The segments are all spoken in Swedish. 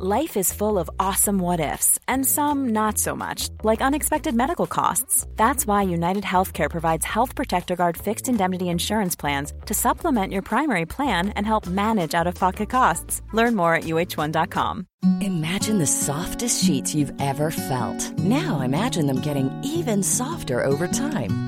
Life is full of awesome what ifs, and some not so much, like unexpected medical costs. That's why United Healthcare provides Health Protector Guard fixed indemnity insurance plans to supplement your primary plan and help manage out of pocket costs. Learn more at uh1.com. Imagine the softest sheets you've ever felt. Now imagine them getting even softer over time.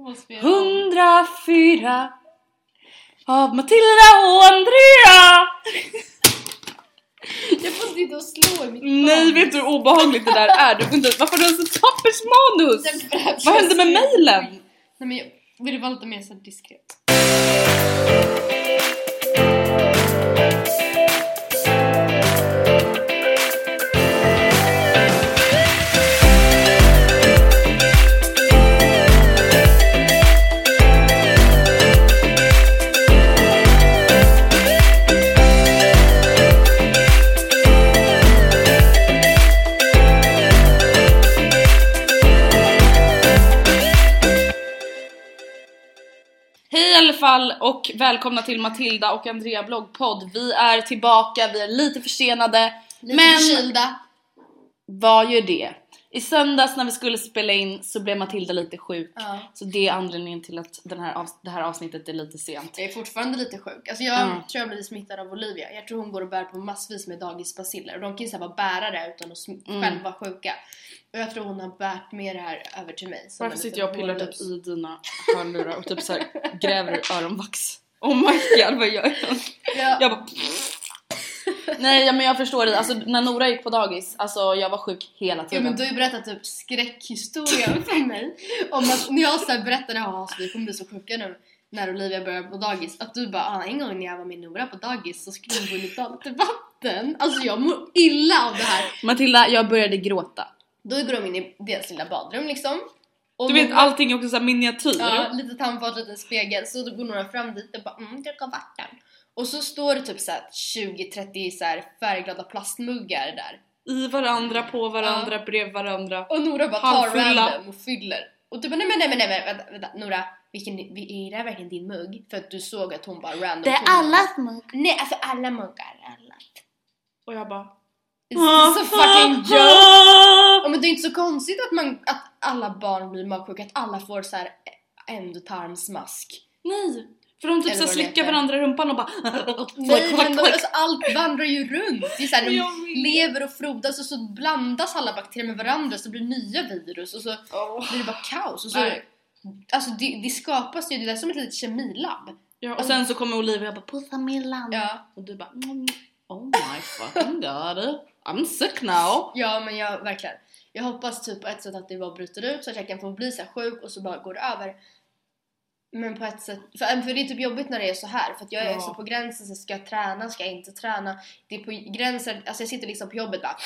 104 av Matilda och Andrea! Jag får sitta och slå i mitt Nej, vet du hur obehagligt det där är? Du vet inte, varför har du ens ett pappersmanus? manus? Vad hände med mejlen? Nej men jag ville vara lite mer så diskret. Välkomna till Matilda och Andrea bloggpodd. Vi är tillbaka, vi är lite försenade. Lite men förkylda. vad gör det? I söndags när vi skulle spela in så blev Matilda lite sjuk. Ja. Så det är anledningen till att den här det här avsnittet är lite sent. Jag är fortfarande lite sjuk. Alltså jag Mm. tror jag blir smittad av Olivia. Jag tror hon går och bär på massvis med dagisbaciller. Och de kan ju så här vara bärare utan att Mm. själv vara sjuka. Och jag tror hon har bärt med det här över till mig. Varför sitter jag och pillar typ i dina hörlurar och typ så här gräver öronvax? Oh my god vad gör jag? Ja. Jag bara Nej ja, men jag förstår dig, alltså när Nora gick på dagis, alltså jag var sjuk hela Ja tiden. men du har ju berättat typ skräckhistorier för mig om att när jag så här berättade att vi kommer bli så sjuka nu när Olivia börjar på dagis att du bara ah, en gång när jag var med Nora på dagis så skulle hon gå in och lite vatten. Alltså jag mår illa av det här. Matilda, jag började gråta. Då går de in i deras lilla badrum liksom. Och Du vet allting är också såhär miniatyr. Ja, lite tandfat, lite spegel. Så då går några fram dit och bara mm, dricka vatten. Och så står det typ såhär 20-30 så här färgglada plastmuggar där. I varandra, på varandra, bredvid varandra. Och Nora bara tar random och fyller. Och du bara nej men nej men nej men vänta, vänta Nora, vilken, är det här verkligen din mugg? För att du såg att hon bara random Det är allas mugg. Nej alltså alla muggar, alla. Och jag bara... It's a fucking joke! Ja, men det är inte så konstigt att, man, att alla barn blir magsjuka, att alla får så här ändtarmsmask. Nej! För de typ Eller så vad det slickar heter. varandra i rumpan och bara... Nej men då, alltså, allt vandrar ju runt. Det är så här, de vet. lever och frodas och så blandas alla bakterier med varandra så blir det nya virus och så blir det bara kaos. Och så, Nej. alltså det, det skapas ju, det är som ett litet kemilabb. Ja, och sen så kommer Olivia och bara Pussa Millan. Ja, och du bara mm, Oh my fucking god I'm sick now ja men jag verkligen. Jag hoppas typ på ett sätt att det bara bryter ut så att jag kan få bli så sjuk och så bara går det över. Men på ett sätt, för, för det är typ jobbigt när det är så här för att jag är Ja. så på gränsen, så ska jag träna, ska jag inte träna? Det är på gränsen, alltså jag sitter liksom på jobbet bara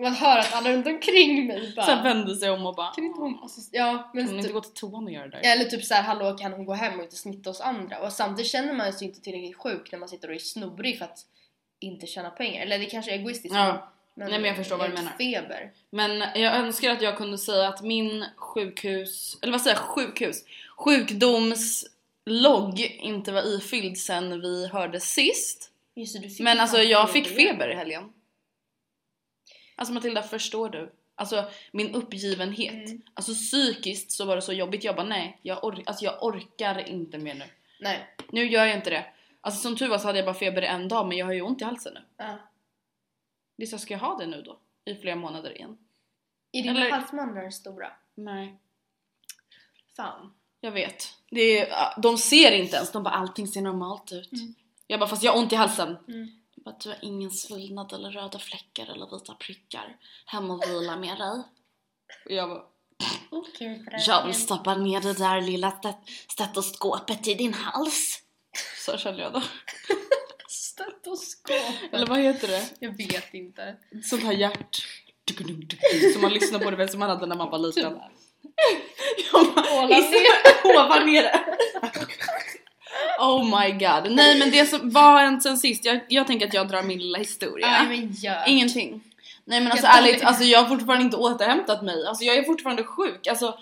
man hör att alla runt omkring mig bara Sen vände sig om och bara Kan inte hon assist- Ja, men Kan hon inte typ, gå till toan och göra det där? eller typ så här, hallå kan hon gå hem och inte smitta oss andra? Och samtidigt känner man sig inte tillräckligt sjuk när man sitter och är snorig för att inte tjäna pengar. Eller det kanske är egoistiskt. Ja. Men, Nej, men jag förstår vad du menar. feber. Men jag önskar att jag kunde säga att min sjukhus, eller vad säger jag, sjukhus? Sjukdomslogg inte var ifylld sen vi hörde sist. Just det, Men alltså jag fick feber. feber i helgen. Alltså Matilda, förstår du? Alltså min uppgivenhet. Mm. Alltså psykiskt så var det så jobbigt. Jag bara nej, jag, or- alltså, jag orkar inte mer nu. Nej. Nu gör jag inte det. Alltså som tur var så hade jag bara feber en dag men jag har ju ont i halsen nu. Ja. Det är så ska jag ha det nu då? I flera månader igen? Är dina Eller- halsmandlar stora? Nej. Fan. Jag vet. Det är, de ser inte ens, de bara allting ser normalt ut. Jag bara fast jag har ont i halsen. Mm. Jag bara, du har ingen svullnad eller röda fläckar eller vita prickar. Hem och vila med dig. Och jag bara, Okej jag vill stoppa ner det där lilla stet- stetoskopet i din hals. Så känner jag då. Stetoskop. Eller vad heter det? Jag vet inte. Sånt här hjärt... Som man lyssnar på det väl som man hade när man var liten. Ovan Ovan nere. Oh my god. Nej men det som vad har hänt sen sist? Jag, jag tänker att jag drar min lilla historia. Nej men gör. Ingenting. Nej men alltså Jag ärligt, alltså jag har fortfarande inte återhämtat mig. Alltså jag är fortfarande sjuk. Alltså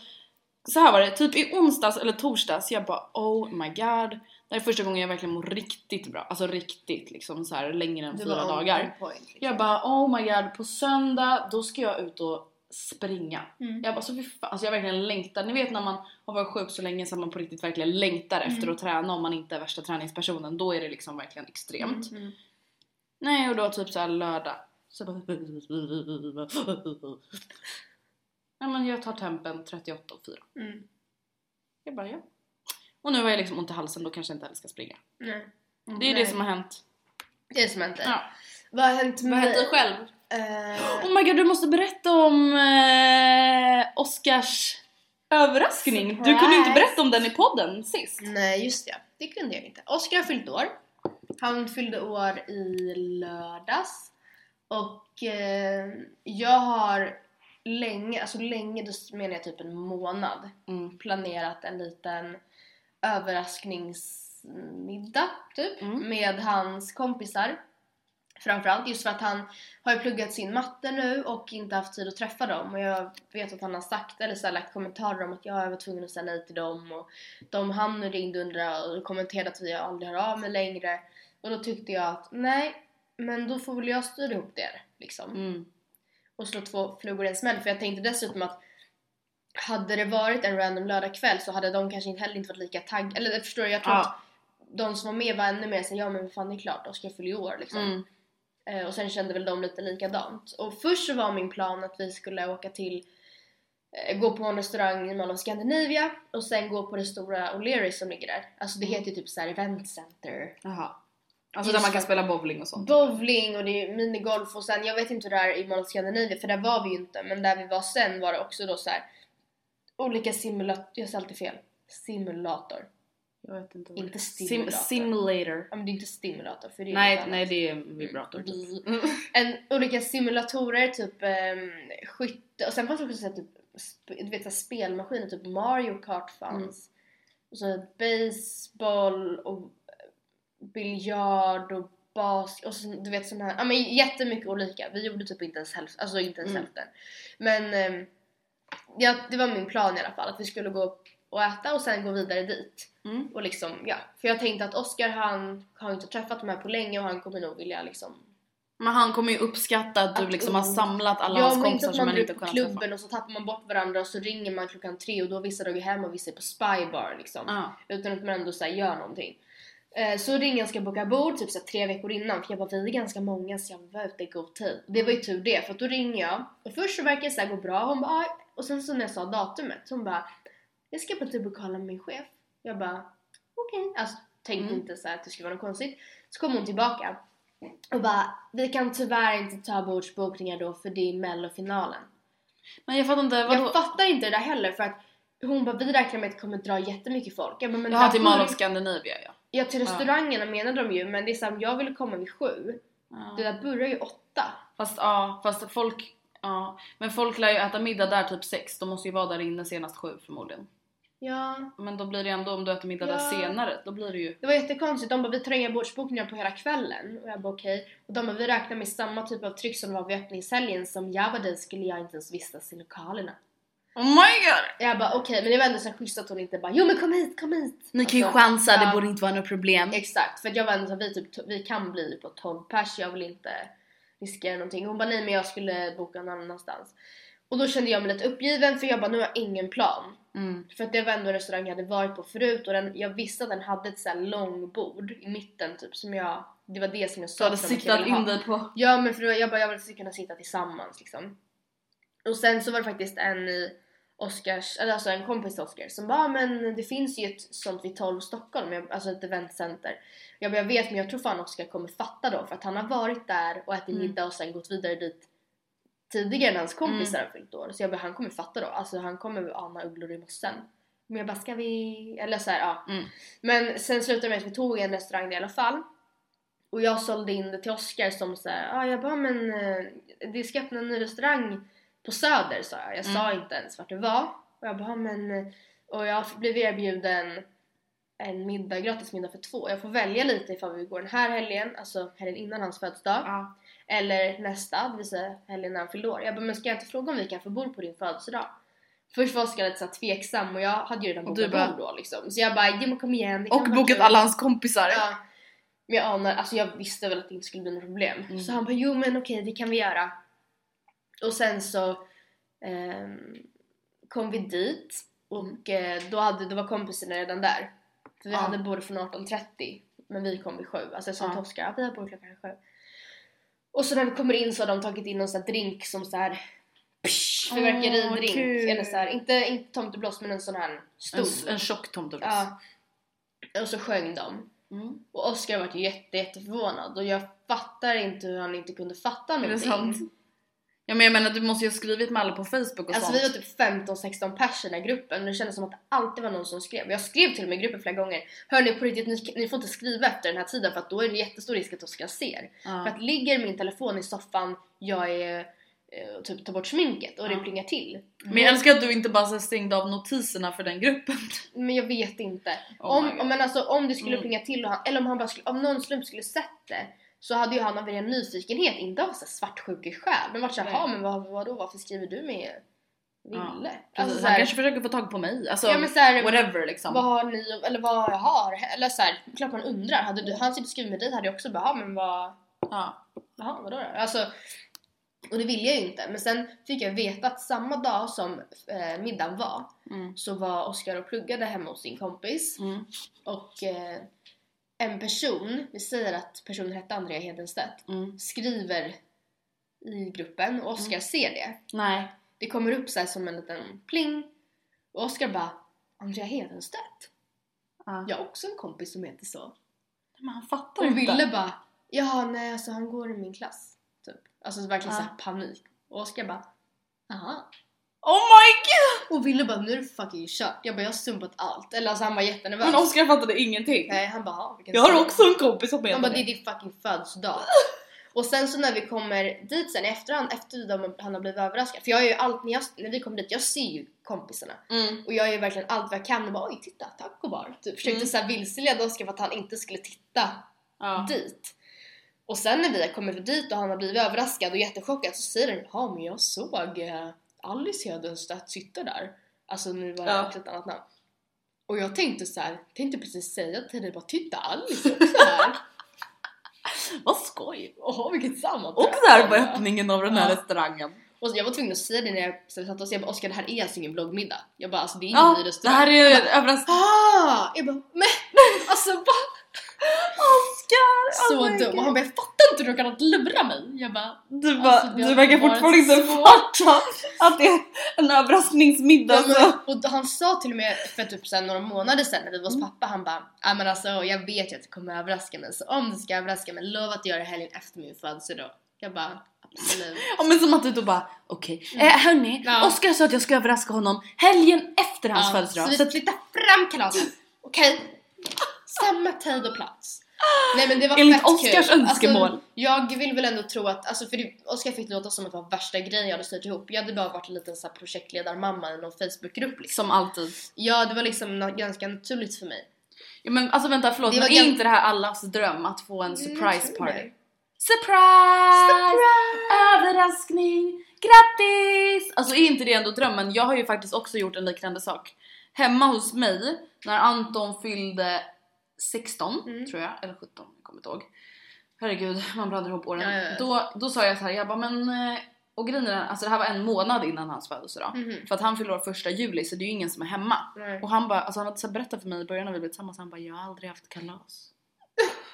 så här var det, typ i onsdags eller torsdags jag bara oh my god. Det här är första gången jag verkligen mår riktigt bra. Alltså riktigt liksom så här längre än fyra dagar. point, liksom. Jag bara oh my god, på söndag då ska jag ut och springa. Mm. Jag bara så fan, alltså jag verkligen längtar. Ni vet när man har varit sjuk så länge så man på riktigt verkligen längtar efter Mm. att träna om man inte är värsta träningspersonen. Då är det liksom verkligen extremt. Mm, mm. Nej och då typ såhär lördag. Så bara... Nej men jag tar tempen 38 och 4. Mm. Jag bara ja. Och nu har jag liksom ont i halsen, då kanske jag inte heller ska springa. Nej. Det är Nej. det som har hänt. Det är det som hänt. Ja. Vad har hänt med Vad hände dig själv? Eh, Oh my god du måste berätta om eh, Oscars överraskning. Du kunde inte Surprise. berätta om den i podden sist. nej just det, det kunde jag inte. Oskar har fyllt år. Han fyllde år i lördags. Och eh, jag har länge, alltså länge, då menar jag typ en månad, Mm. planerat en liten överraskningsmiddag typ Mm. med hans kompisar. Framförallt just för att han har ju pluggat sin matte nu och inte haft tid att träffa dem och jag vet att han har sagt eller så här, lagt kommentarer om att ja, jag var tvungen att säga nej till dem och de han ringde under och kommenterade att vi aldrig hör av mig längre och då tyckte jag att nej men då får väl jag styra ihop det liksom Mm. och slå två flugor i en smäll för jag tänkte dessutom att hade det varit en random lördagkväll så hade de kanske inte heller inte varit lika taggade, eller förstår du? Jag tror Ja. att de som var med var ännu mer såhär, ja men fan det är klart, Oskar fyller ju år liksom. Mm. Eh, och sen kände väl de lite likadant. Och först så var min plan att vi skulle åka till, eh, gå på en restaurang i Mall of Scandinavia och sen gå på det stora O'Leary som ligger där. Alltså det heter ju typ såhär event center. Jaha. Alltså Just där man kan spela bowling och sånt. Bowling och det är minigolf och sen, jag vet inte hur det är i Mall of Scandinavia för där var vi ju inte men där vi var sen var det också då så här olika simulator, jag sa alltid fel. Simulator. Jag vet inte. vad Inte stimulator. Sim- simulator. Ja men det är inte stimulator för det är något Nej, annat. nej det är en vibrator. typ. Mm. En, olika simulatorer, typ um, skytte och sen fanns det också så här, typ, du vet, så här, spelmaskiner, typ Mario Kart fanns. Och så baseball och biljard och bas och så, du vet sån här, ja men jättemycket olika. Vi gjorde typ inte ens hälften, alltså inte ens Mm. hälften. Men ehm, ja, det var min plan i alla fall, att vi skulle gå och äta och sen gå vidare dit. Mm. Och liksom, ja. För jag tänkte att Oscar han har inte träffat de här på länge och han kommer nog vilja liksom Men han kommer ju uppskatta att du Att- liksom har samlat alla ja, hans kompisar som han inte kunnat på klubben träffa. och så tappar man bort varandra och så ringer man klockan tre och då vissa dagar hem och vissa är på spybar liksom. Ja. Utan att man ändå så här, gör någonting. Eh, Så ringer jag och ska boka bord typ så här, tre veckor innan för jag bara vi är ganska många så jag var ute i god tid. Det var ju tur det för att då ringer jag och först så verkar det så här gå bra hon bara "Aj." Och sen så när jag sa datumet så hon bara jag ska bara typ och kolla med min chef. Jag bara okej. Alltså tänkte Mm. inte så att det skulle vara något konstigt. Så kom hon tillbaka och bara vi kan tyvärr inte ta bordsbokningar då för det är mellofinalen. Men jag fattar inte, vadå? Jag fattar inte det där heller för att hon bara vi räknar med att det kommer dra jättemycket folk. Jag bara, men Jaha till Mall of Scandinavia ja. Ja till restaurangerna menade de ju men det är såhär, jag ville komma vid sju. Det ja. där börjar ju åtta. Fast ja, fast folk, ja. Men folk lär ju äta middag där typ sex, de måste ju vara där inne senast sju förmodligen. Ja. Men då blir det ändå om du äter middag Ja. där senare, då blir det ju... Det var jättekonstigt, de bara vi tar inga bordsbokningar på hela kvällen. Och jag bara okej. Och de bara vi räknar med samma typ av tryck som det var vid öppningshelgen. Som jag var där skulle jag inte ens vistas i lokalerna. Oh my god! Jag bara okej men det var ändå så schysst att hon inte bara jo men kom hit, kom hit. Ni kan ju Alltså, chansa, ja. det borde inte vara något problem. Exakt, för jag var ändå så här, vi, typ, vi kan bli på 12 pers, jag vill inte riskera någonting. Hon bara nej men jag skulle boka någon annanstans. Och då kände jag mig lite uppgiven för jag bara nu har jag ingen plan. Mm. För att det var ändå en restaurang jag hade varit på förut och den, jag visste att den hade ett så här långbord i mitten typ som jag, det var det som jag Du sa hade siktat ville in dig på... Ja men för då, jag bara jag vill kunna sitta tillsammans liksom. Och sen så var det faktiskt en i Oscars, alltså en kompis till Oscar som bara "Ah, men det finns ju ett sånt vid 12 Stockholm, jag- alltså ett eventcenter. Jag bara jag vet men jag tror fan Oscar kommer fatta då för att han har varit där och ätit Mm. middag och sen gått vidare dit tidigare när hans kompisar har fyllt år. Så jag bara han kommer fatta då, alltså han kommer ana ugglor i mossen. Men jag bara ska vi, eller så här, ja. Mm. Men sen slutade det med att vi tog en restaurang i alla fall. Och jag sålde in det till Oscar som såhär, ah, jag bara men eh, det ska öppna en ny restaurang på Söder sa jag. Jag sa inte ens vart det var. Och jag bara "Ah, men, eh," och jag blev erbjuden en middag, gratis middag för två. Jag får välja lite ifall vi går den här helgen, alltså helgen innan hans födelsedag. Ja. Eller nästa, det vill säga helgen när han fyllde år. Jag bara, men ska jag inte fråga om vi kan få bord på din födelsedag? Först var Oskar lite så tveksam och jag hade ju redan bokat bara- bord då liksom. Så jag bara, ja men kom igen. Och bokat kul." alla hans kompisar. Ja. Men jag anar, alltså jag visste väl att det inte skulle bli något problem. Mm. Så han bara, jo men okej det kan vi göra. Och sen så ehm, kom vi dit och eh, då, hade, då var kompisarna redan där. För vi Ja. hade bord från 18.30 men vi kom vid sju. Alltså jag sa Ja. till Oskar, ja, vi har bord klockan sju. Och så när vi kommer in så har de tagit in någon sån här drink som så här psh, fyrverkeridrink. kul. eller så här, inte, inte tomteblås men en sån här stor. En, en tjock tomteblås. Ja. Och så sjöng de. Mm. Och Oscar var jätte, jätteförvånad och jag fattar inte hur han inte kunde fatta Är det någonting. sant? Ja men jag menar du måste ju ha skrivit med alla på Facebook och Alltså sånt. vi var typ 15-16 pers i den här gruppen och det kändes som att det alltid var någon som skrev. Jag skrev till och med i gruppen flera gånger Hörni på riktigt, ni, ni får inte skriva efter den här tiden för att då är det jättestor risk att Oscar ser. Ja. För att ligger min telefon i soffan, jag är eh, typ tar bort sminket och det Ja. plingar till. Men jag älskar att du inte bara så stängde av notiserna för den gruppen. Men jag vet inte. Oh om, men alltså, om det skulle Mm. plinga till och han, eller om han bara skulle, av någon slump skulle sett det så hade ju han av en nyfikenhet, inte av svartsjukeskäl, men varit såhär, Nej. ja men vad, vadå, varför skriver du med Ville? Ja, alltså, han här, kanske försöker få tag på mig. Alltså ja, men så här, whatever liksom. vad har ni, eller vad jag har, eller så här, klart man undrar. Hade du, han sitter och skriver med dig hade jag också bara, men vad, Ja. Jaha, vadå då? Alltså, och det ville jag ju inte. Men sen fick jag veta att samma dag som eh, middagen var Mm. så var Oskar och pluggade hemma hos sin kompis. Mm. Och eh, en person, vi säger att personen hette Andrea Hedenstedt, Mm. skriver i gruppen och Oskar ser det. Nej. Det kommer upp så som en liten pling. Och Oskar bara Andrea Hedenstedt? Ja. Jag har också en kompis som heter så. Men han fattar Och inte. Ville bara Ja, nej alltså han går i min klass. Typ. Alltså verkligen Ja. så här panik. Och Oskar bara Aha. Oh my god! Och Ville bara nu är det fucking kört. Jag bara jag har sumpat allt. Eller alltså han var jättenervös. Men Oskar fattade ingenting. Nej han bara "Ja, vilken Jag har sorg." också en kompis som Han heter bara det är din fucking födelsedag. Och sen så när vi kommer dit sen i efterhand efter de, han har blivit överraskad. För jag är ju allt, när, jag, när vi kommer dit, jag ser ju kompisarna. Mm. Och jag är ju verkligen allt vad jag kan och bara oj titta taco bar. Typ försökte Mm. så här vilseleda Oskar för att han inte skulle titta Ja. dit. Och sen när vi kommit dit och han har blivit överraskad och jättechockad så säger han ja men jag såg eh, Alice Hedenstedt sitta där. Alltså nu var det Ja. ett annat namn. Och jag tänkte så här, tänkte precis säga till dig bara titta Alice också här. Vad skoj! Åh vilket sammanträde! Och där var öppningen av den här Ja. restaurangen. Och jag var tvungen att säga det när jag satt och jag bara Oskar det här är alltså ingen bloggmiddag. Jag bara alltså det är ingen Ja, ny det restaurang. här är överraskning. Ah! Jag bara men alltså va? Oskar! Så oh dum. Och han bara jag fattar inte hur du kan lura mig. Jag bara Du, bara, Alltså, det har du verkar fortfarande inte så- fatta att det är en överraskningsmiddag. Ja, så. men, och han sa till och med för typ sen några månader sedan när vi var hos Mm. pappa, han bara ja men alltså jag vet ju att det kommer överraska mig så om du ska överraska mig, lova att göra det helgen efter min födelsedag. Jag bara absolut. Ja men som att du då bara okej, eh, hörni, Ja. Oskar sa att jag ska överraska honom helgen efter hans Ja, födelsedag. så vi Så flyttar fram kalaset, okej? Samma tid och plats. Nej men det var Enligt fett Oscars kul. önskemål. Alltså, jag vill väl ändå tro att, alltså för det, Oskar fick det låta som att det var värsta grejen jag hade styrt ihop. Jag hade bara varit en liten så här projektledarmamma i någon Facebookgrupp liksom. som alltid. Ja det var liksom ganska naturligt för mig. Ja, men alltså vänta förlåt, Det men är inte det här allas dröm att få en Mm, surprise party? det. Surprise! Överraskning! Grattis! Alltså är inte det ändå drömmen? Jag har ju faktiskt också gjort en liknande sak. Hemma hos mig, när Anton fyllde 16 Mm. tror jag, eller 17, jag kommer inte ihåg. Herregud, man blandar ihop åren. Ja, ja, ja. Då, då sa jag så här, jag bara men eh, Och grejen är alltså det här var en månad innan hans födelsedag. Mhm. För att han fyller år första juli så det är ju ingen som är hemma. Nej. Och han bara, alltså han hade så berättat för mig i början när vi blev tillsammans, han bara jag har aldrig haft kalas.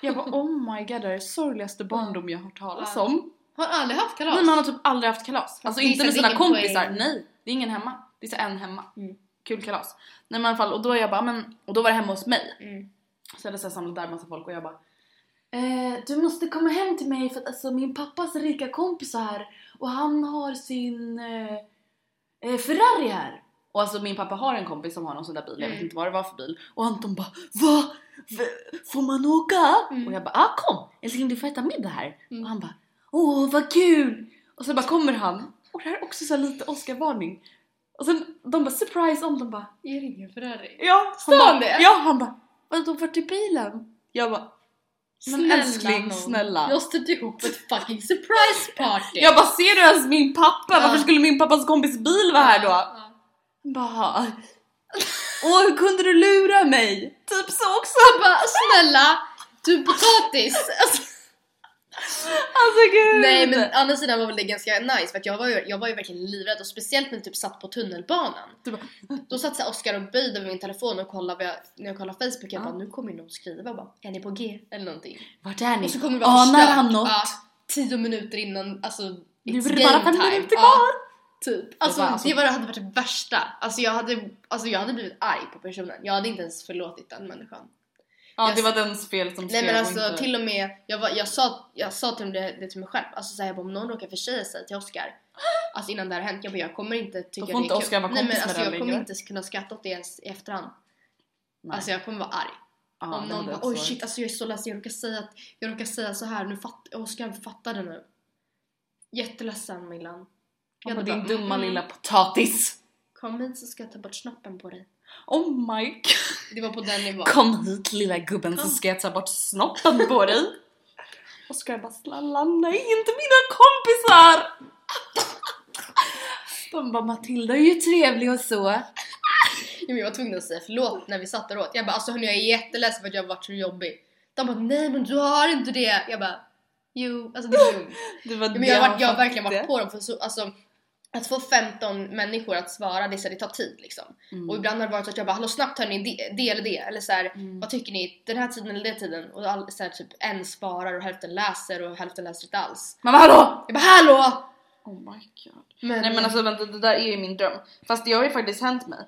Jag bara oh my god det är det sorgligaste barndom jag har hört talas om. Har han aldrig haft kalas? Nej men han har typ aldrig haft kalas. Alltså det är inte med sina kompisar, poäng. nej. Det är ingen hemma. Det är så en hemma. Mm. Kul kalas. Nej men i alla fall, och då jag bara, men, och då var det hemma hos mig. Mm. Så jag hade så här samlat där massa folk och jag bara eh, Du måste komma hem till mig för att alltså min pappas rika kompis är här och han har sin eh, eh, Ferrari här. Och alltså min pappa har en kompis som har någon sån där bil, jag vet Mm. inte vad det var för bil. Och Anton bara Va? Får man åka? Mm. Och jag bara ah kom! Älskling du får äta middag här. Mm. Och han bara Åh vad kul! Och så bara kommer han och det här är också så lite Oscar-varning. Och sen de bara surprise om de bara Jag ringer Ferrari. Ja, Sa han bara, det? Ja, han bara Vadå vart är bilen? Jag bara Men älskling, nån. snälla. Jag stötte ihop ett fucking surprise party. Jag bara ser du ens min pappa? Varför skulle min pappas kompis bil vara här då? Bara Åh hur kunde du lura mig? Typ så också. Jag bara snälla, du är potatis. Alltså, Alltså gud. nej men å andra sidan var väl det ganska nice för att jag var ju, jag var ju verkligen livrädd och speciellt när jag typ satt på tunnelbanan. Bara, Då satt så här Oskar och böjde över min telefon och kollade jag, när jag kollade Facebook jag Ja. bara nu kommer ju någon skriva bara är ni på G eller någonting. Vart är ni? Och så kommer det Anar förstört. han något? Ja, tio minuter innan alltså Nu it's är det bara fem minuter Ja, kvar. Typ. Alltså, var alltså- det var, hade varit det värsta. Alltså jag, hade, alltså jag hade blivit arg på personen. Jag hade inte ens förlåtit den människan. Ja det var dens fel som Nej skrev men och alltså inte... till och med, jag, var, jag, sa, jag sa till det, det till mig själv, alltså såhär, jag bara, om någon råkar försäga sig till Oscar. Alltså innan det här hänt, jag bara, jag kommer inte tycka det är inte kul. Oscar vara Nej men alltså den jag kommer inte kunna skratta åt det ens i efterhand. Nej. Alltså jag kommer vara arg. Ja, Om någon bara oj shit alltså jag är så ledsen, jag råkar säga att jag råkar säga så här nu fatt, Oscar fattade nu. Jätteledsen Millan Ja, hade din bara, dumma mm, lilla potatis. Kom hit så ska jag ta bort snoppen på dig Oh my god. Det var på den nivån Kom hit lilla gubben så ska jag ta bort snoppen på dig. Och ska jag bara snälla nej inte mina kompisar! De bara Matilda är ju trevlig och så. Ja, jag var tvungen att säga förlåt när vi satt där åt. Jag bara alltså hörni jag är jätteledsen för att jag har varit så jobbig. De bara nej men du har inte det. Jag bara jo alltså det är lugnt. Var Ja, men jag, varit, jag har verkligen varit på dem för så, alltså att få 15 människor att svara det, så här, det tar tid liksom. Mm. Och ibland har det varit så att jag bara hallå snabbt hörni det, det eller det eller så här, Mm. vad tycker ni den här tiden eller den tiden och all, så här, typ en svarar och hälften läser och hälften läser inte alls. Men hallå! Jag bara hallå! Oh my god. Men, Nej men alltså vänta det där är ju min dröm. Fast det har ju faktiskt hänt mig.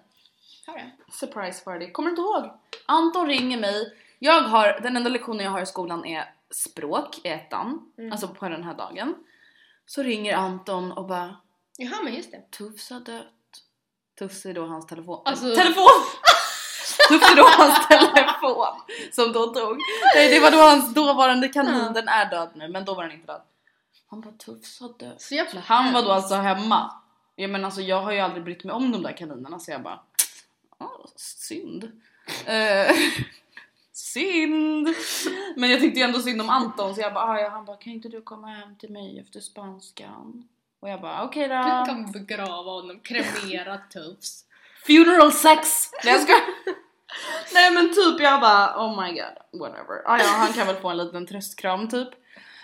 Har det? Surprise party. Kommer du inte ihåg? Anton ringer mig. Jag har, den enda lektionen jag har i skolan är språk i ettan. Mm. Alltså på den här dagen. Så ringer Anton och bara Jaha men just det. Tufs har dött. Tufs är då hans telefon. Alltså- Telefon! Tufs är då hans telefon som då dog. Nej det var då hans dåvarande kanin, Ja. den är död nu men då var den inte död. Han bara Tufs har dött. Så jävla Han var då alltså hemma. Ja, men alltså, jag har ju aldrig brytt mig om de där kaninerna så jag bara "Ah, synd. Eh, synd! Men jag tyckte ju ändå synd om Anton så jag bara, ah, ja, han bara kan inte du komma hem till mig efter spanskan? Och jag bara okej Du då. kan begrava honom, kremera tufs. Funeral sex! Nej jag skojar. Nej men typ jag bara oh my god whatever. Ah, ja han kan väl få en liten tröstkram typ.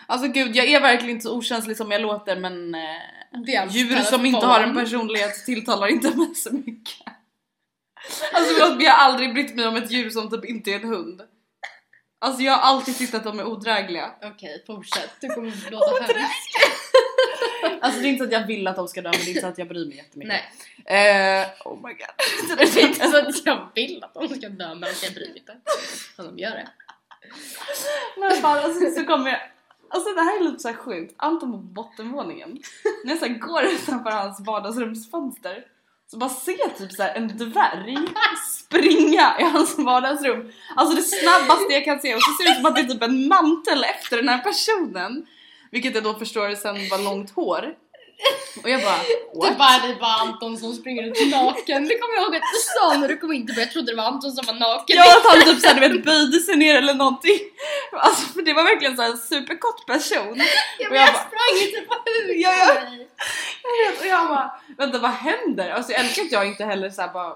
Alltså gud jag är verkligen inte så okänslig som jag låter men eh, djur som inte har en personlighet tilltalar inte mig så mycket. Alltså förlåt men jag har aldrig brytt mig om ett djur som typ inte är en hund. Alltså jag har alltid tyckt att de är odrägliga. Okej, fortsätt. Du kommer låta hemskt. Alltså det är inte så att jag vill att de ska dö men det är inte så att jag bryr mig jättemycket. Nej, Eh, oh my god. det är inte så att jag vill att de ska dö men jag bryr mig inte. Men de gör det. Men fan alltså så kommer jag Alltså det här är lite så sjukt, Anton på bottenvåningen När jag så går utanför hans vardagsrumsfönster Så bara ser jag typ så en dvärg springa i hans vardagsrum Alltså det snabbaste jag kan se och så ser det ut som att det är typ en mantel efter den här personen Vilket jag då förstår sen var långt hår Och jag bara Det what? är bara, det bara Anton som springer ut naken. Det kommer jag ihåg att du sa när du kom in. Jag trodde det var Anton som var naken. Ja att han typ såhär du vet böjde sig ner eller någonting Alltså för det var verkligen så här en superkort person. Ja, Och men jag jag bara- sprang inte på huvudet Ja, ja. Jag vet, och jag bara, vänta vad händer? Alltså jag älskar att jag inte heller såhär bara,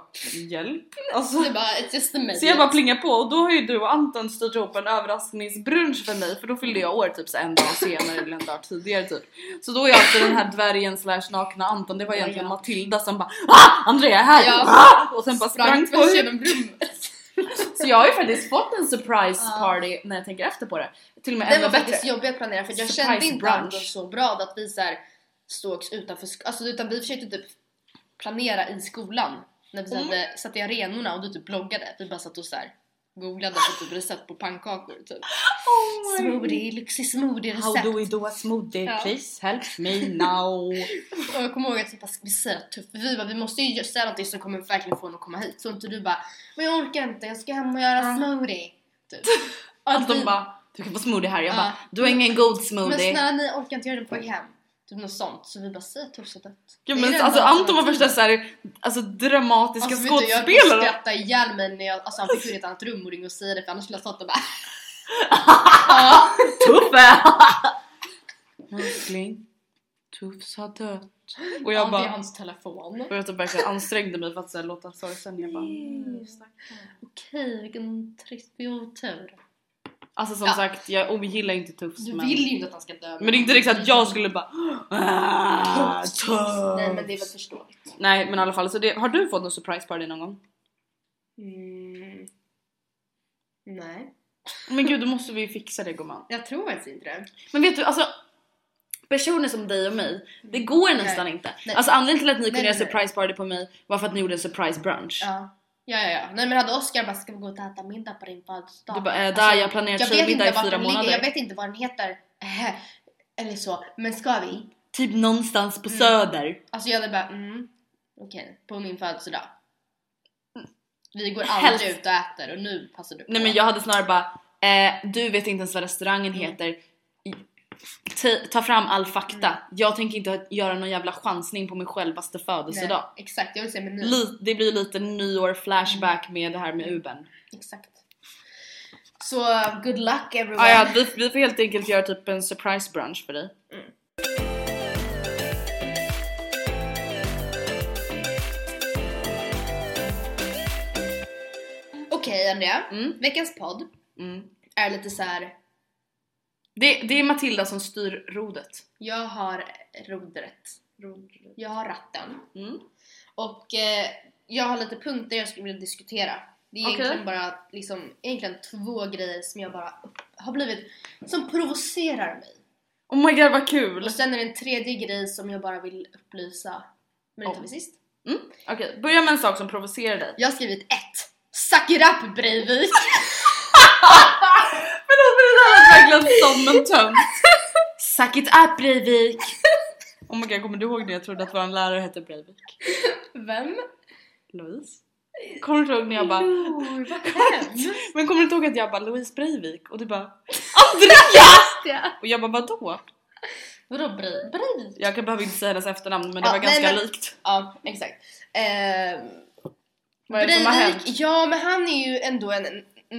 hjälp. Alltså, Det bara, it's just minute. så jag bara plingar på och då har ju du och Anton styrt ihop en överraskningsbrunch för mig för då fyllde jag år typ så en dag senare eller en dag tidigare typ. Så då är jag alltså den här dvärgen slash nakna Anton, det var Ja, egentligen ja. Matilda som bara ah, Andrea är här! Ja. Ah! Och sen bara sprang, sprang på genom rummet. Så jag har ju faktiskt fått en surprise Ja. party när jag tänker efter på det. Till och med ännu var faktiskt jobbig att planera för jag kände inte brunch. Anton så bra att vi så här sågs utanför alltså utan vi försökte typ planera i skolan när vi Mm. hade, satt i arenorna och du typ bloggade. Vi bara satt och så här googlade på typ recept på pannkakor typ. Oh Smoothie, lyxig smoothie How recept. do we do a smoothie? Ja. Please help me now. Och jag kommer ihåg att vi bara, vi säger tufft, för vi bara, vi måste ju säga någonting som kommer verkligen få honom att komma hit. Så inte du bara, men jag orkar inte, jag ska hem och göra Ja. smoothie. Typ. Anton vi- bara, du kan få smoothie här. Jag Ja. bara, du har ingen god Men smoothie. snälla ni orkar inte göra det på väg hem. Typ något sånt. Så vi bara, säg tufft och dött. Ja, men det alltså Anton var värsta såhär, alltså dramatiska Alltså, vet du, jag skådespelare. skrattade ihjäl mig när jag, alltså han fick ju ett annat rum och ringa och säga det för annars skulle jag stått och bara Tuffe! Älskling, Tuffs har dött. Och jag ja, det är bara, hans telefon. och jag typ verkligen ansträngde mig för att så här, låta sorgsen. Jag bara, Mm. Okej, vilken trist otur. Alltså som Ja. sagt, jag ogillar inte Tuffs Du men... vill ju inte att han ska dö. Men det är inte riktigt att jag skulle bara ah, Tuff. Nej men det är väl förståeligt. Nej men i alla fall, så det, har du fått någon surprise party någon gång? Mm. Nej. Men gud då måste vi fixa det gumman. Jag tror faktiskt inte det. Men vet du alltså Personer som dig och mig, det går nästan inte. Nej. Alltså anledningen till att ni kunde Nej, göra nej, nej. surprise party på mig var för att ni gjorde en surprise brunch. Ja. Ja, ja, ja. Nej men hade Oscar bara ska vi gå och äta middag på din födelsedag? Du bara, äh, där, jag har planerat jag vet tjejmiddag i fyra den ligger, månader. Jag vet inte vad den heter. Äh, eller så. Men ska vi? Typ någonstans på Mm. söder. Alltså jag hade bara mm, okej, på min födelsedag. Vi går Helst. aldrig ut och äter och nu passar du på. Nej men jag hade snarare bara, eh, du vet inte ens vad restaurangen Mm. heter. Ta fram all fakta. Mm. Jag tänker inte göra någon jävla chansning på min självaste födelsedag. Nej, exakt, jag vill säga nu. Li- det blir lite nyår flashback med det här med Uben. Exakt. Så good luck everyone. Ah, ja, vi, vi får helt enkelt göra typ en surprise brunch för dig. Okej Andrea, Mm. veckans podd Mm. är lite så här. Det, det är Matilda som styr rodet. jag har rodret. Jag har ratten. Mm. Och eh, jag har lite punkter jag skulle vilja diskutera. Det är Okej. egentligen bara liksom, egentligen två grejer som jag bara har blivit, som provocerar mig. Oh my god vad kul! Och sen är det en tredje grej som jag bara vill upplysa. Men det tar vi sist. Mm. Okej, börja med en sak som provocerar dig. Jag har skrivit ett. Suck it up Breivik! Förlåt men det där lät verkligen som en tönt. Suck it up Breivik! Oh my god, kommer du ihåg när jag trodde att vår lärare hette Breivik? Vem? Louise? Kommer du inte ihåg när jag bara... Hemskt! Men kommer du inte ihåg att jag bara Louise Breivik? Och du bara Andrea! Och jag bara vadå? Vadå Breivik? Breivik? Jag kan behöver inte säga hennes efternamn men det Ja, var nej, ganska men- likt. Ja, exakt. Eh, Vad är det som har hänt? ja men han är ju ändå en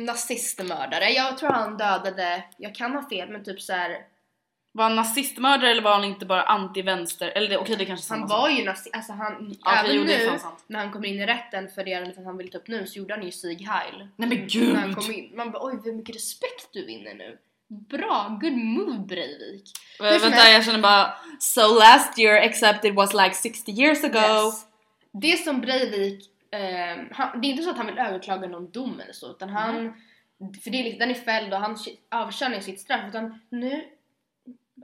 nazistmördare. Jag tror han dödade, jag kan ha fel men typ så här. Var han nazistmördare eller var han inte bara anti-vänster? Eller det, okej det kanske är Han var ju nazist, alltså han, Ja, även jo, nu när han kommer in i rätten för det ärendet han vill ta upp nu så gjorde han ju Sieg Heil. Nej men När han gud! kom in. Man bara oj hur mycket respekt du vinner nu. Bra, good move Breivik. Som vänta helst. jag känner bara So last year except it was like 60 years ago. Yes. Det som Breivik, eh, han, det är inte så att han vill överklaga någon dom eller så utan han, Mm. för det är, den är fälld och han avtjänar sitt straff utan nu,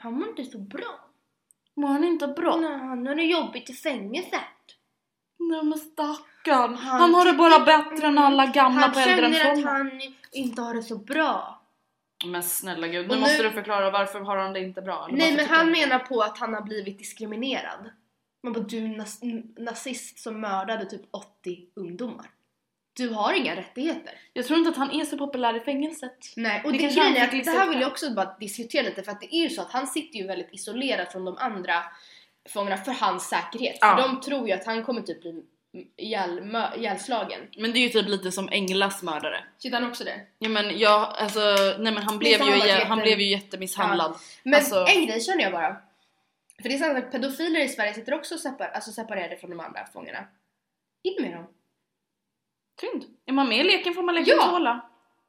han mår inte så bra. Mår han inte bra? Nej, han har det jobbigt i fängelset. Nej men stackarn. Han, Han har det bara bättre än alla gamla Han på känner att äldreomsorgen. han inte har det så bra. Men snälla gud, nu nu- måste du förklara varför har han det inte bra? Nej men han han- menar på att han har blivit diskriminerad. Man bara du är nazist som mördade typ 80 ungdomar. Du har inga rättigheter. Jag tror inte att han är så populär i fängelset. Nej, och Det det, grejen är att det här vill jag också bara diskutera lite för att det är ju så att han sitter ju väldigt isolerad från de andra fångarna för hans säkerhet. Ja. För de tror ju att han kommer typ bli ihjälslagen. Men det är ju typ lite som Englas mördare. Tyckte han också det? Ja men jag, alltså, nej men han blev ju, han blev ju jättemisshandlad. Men Alltså- en grej känner jag bara. För det är sant att pedofiler i Sverige sitter också separ- alltså separerade från de andra fångarna. In med dem. Synd. Är man med i leken får man leken Ja. tåla.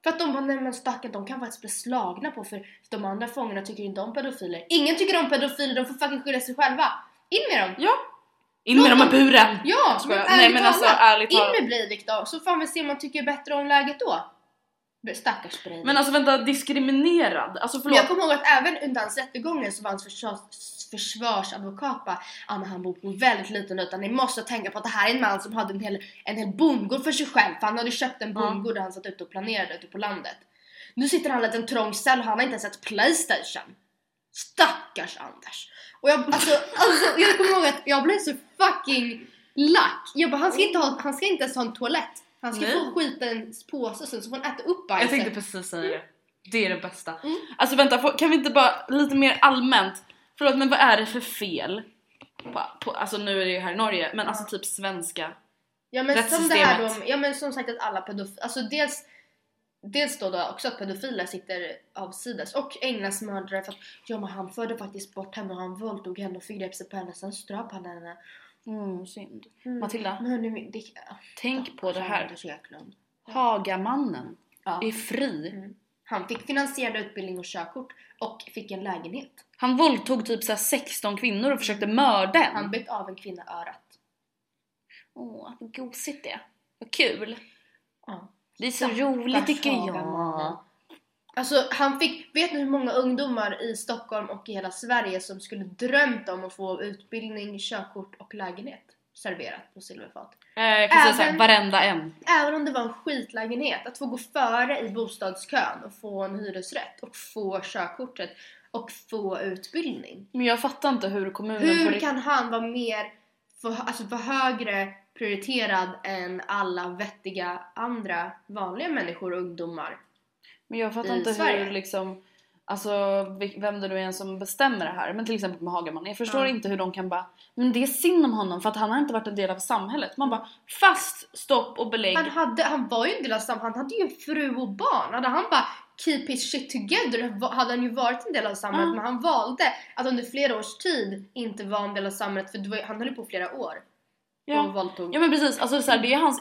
För att de bara, nej men stackarn, de kan faktiskt bli slagna på för de andra fångarna tycker inte om pedofiler. Ingen tycker om pedofiler, de får fucking skylla sig själva. In med dem! Ja. In med dem i buren! Ja, men Nej, men alltså, talat, ärligt In talat. med Breivik då, så får vi se om man tycker bättre om läget då. Stackars Breivik. Men alltså vänta, diskriminerad? Alltså Men förlåt. jag kommer ihåg att även under hans rättegången så var hans försvars, försvarsadvokat bara ah, men han bor på väldigt liten yta, ni måste tänka på att det här är en man som hade en hel, en hel bondgård för sig själv för han hade köpt en bondgård där han satt ute och planerade ute på landet. Nu sitter han i en liten trång cell och han har inte ens ett Playstation. Stackars Anders. Och jag, alltså, alltså, jag kommer ihåg att jag blev så fucking lack. Jag bara, han ska inte, ha, han ska inte ens ha en toalett. Han ska Nej. få en påse sen så får han äta upp bajset. Jag tänkte precis säga det. Det är det bästa. Mm. Alltså vänta, kan vi inte bara lite mer allmänt? Förlåt men vad är det för fel? På, på, alltså nu är det ju här i Norge, men alltså typ svenska. Ja men som det här då, ja men som sagt att alla pedofiler, alltså dels Dels då, då också att pedofiler sitter avsides och ägnas mördare för att ja men han förde faktiskt bort henne och han våldtog henne och förgrep sig på henne sen ströp han henne. Mm, synd. Mm. Matilda, Men hörni, det, tänk på det här. Hagamannen Ja. är fri. Mm. Han fick finansierad utbildning och körkort och fick en lägenhet. Han våldtog typ så här 16 kvinnor och försökte mörda en. Han bet av en kvinna örat. Åh, vad gosigt det Vad kul. Ja. Det är så roligt tycker jag. Alltså han fick, vet ni hur många ungdomar i Stockholm och i hela Sverige som skulle drömt om att få utbildning, körkort och lägenhet serverat på silverfat? Eh, jag kan säga såhär, Även- varenda en. Även om det var en skitlägenhet, att få gå före i bostadskön och få en hyresrätt och få körkortet och få utbildning. Men jag fattar inte hur kommunen Hur kan han vara mer, för, alltså vara högre prioriterad än alla vettiga andra vanliga människor och ungdomar? Men jag fattar i inte Sverige. hur liksom Alltså vem det nu är som bestämmer det här. Men till exempel med Hagaman. Jag förstår Ja. inte hur de kan bara Men det är synd om honom för att han har inte varit en del av samhället. Man bara fast, stopp och belägg. Han, hade, han var ju en del av samhället, han hade ju fru och barn. Hade han bara keep his shit together hade han ju varit en del av samhället. Ja. Men han valde att under flera års tid inte vara en del av samhället för var, han höll ju på flera år. Ja. ja men precis, alltså så här, det är hans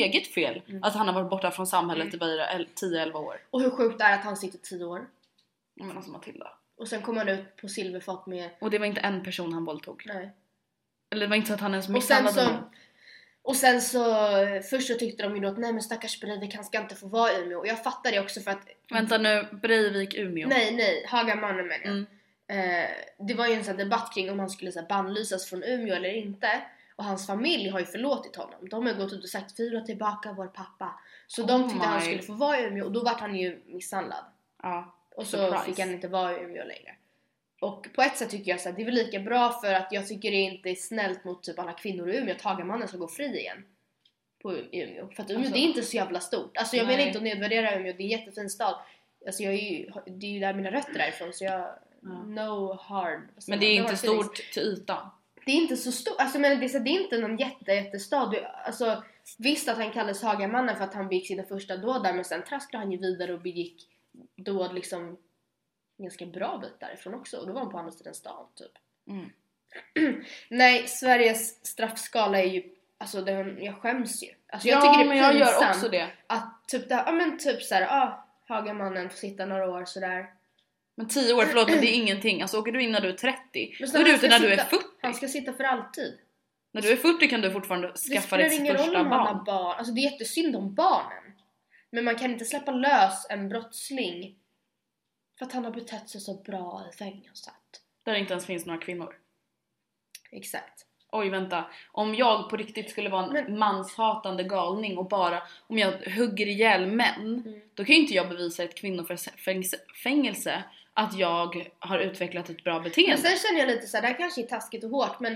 Eget fel Mm. att han har varit borta från samhället i bara el- 10-11 år. Och hur sjukt är det att han sitter 10 år? Men alltså Matilda. Och sen kommer han ut på silverfat med... Och det var inte en person han våldtog. Nej. Eller det var inte så att han ens Och sen misshandlade så... Och sen så... Först så tyckte de ju då att nej men stackars Breivik han ska inte få vara i Umeå. Och jag fattar det också för att... Vänta nu, Breivik, Umeå. Nej nej, Hagamannen menar jag. Mm. Eh, det var ju en sån här debatt kring om han skulle så här, bannlysas från Umeå eller inte. Och hans familj har ju förlåtit honom. De har gått ut och sagt vi vill ha tillbaka vår pappa. Så de Oh tyckte han my. skulle få vara i Umeå och då vart han ju misshandlad. Ja. Och så Surprise. fick han inte vara i Umeå längre. Och på ett sätt tycker jag så att det är väl lika bra för att jag tycker det inte är snällt mot typ alla kvinnor i Umeå att Hagamannen ska gå fri igen. På Umeå. För att Umeå Alltså- det är inte så jävla stort. Alltså jag Nej. menar inte att nedvärdera Umeå, det är en jättefin stad. Alltså jag är ju, det är ju där mina rötter är ifrån så jag... Ja. No hard. Men det är? No inte stort till ytan. Det är inte så stort, alltså men det är, det inte någon jätte, jättestad. Alltså visst att han kallades Hagamannen för att han begick sina första dåd där men sen trasklade han ju vidare och begick dåd liksom ganska bra bit därifrån också och då var han på andra sidan stan typ. Mm. Nej, Sveriges straffskala är ju, alltså den, jag skäms ju. Alltså jag ja, tycker det är pinsamt det. att typ, där, ja men typ såhär, ja Hagamannen får sitta några år sådär. Men 10 år, förlåt men det är ingenting. Alltså åker du in när du är 30, Men då är du ute när du är sitta- 40. Han ska sitta för alltid. När du är 40 kan du fortfarande Det skaffa spelar ditt ingen roll första om han har barn. barn. Alltså det är jättesynd om barnen. Men man kan inte släppa lös en brottsling för att han har betett sig så bra i fängelset. Där det inte ens finns några kvinnor. Exakt. Oj vänta, om jag på riktigt skulle vara en Men- manshatande galning och bara om jag hugger ihjäl män Mm. då kan ju inte jag bevisa ett kvinnofängelse att jag har utvecklat ett bra Men beteende. sen känner jag lite så här, det här kanske är taskigt och hårt men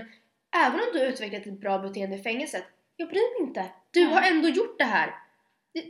även om du har utvecklat ett bra beteende i fängelset, jag bryr mig inte. Du har ändå gjort det här.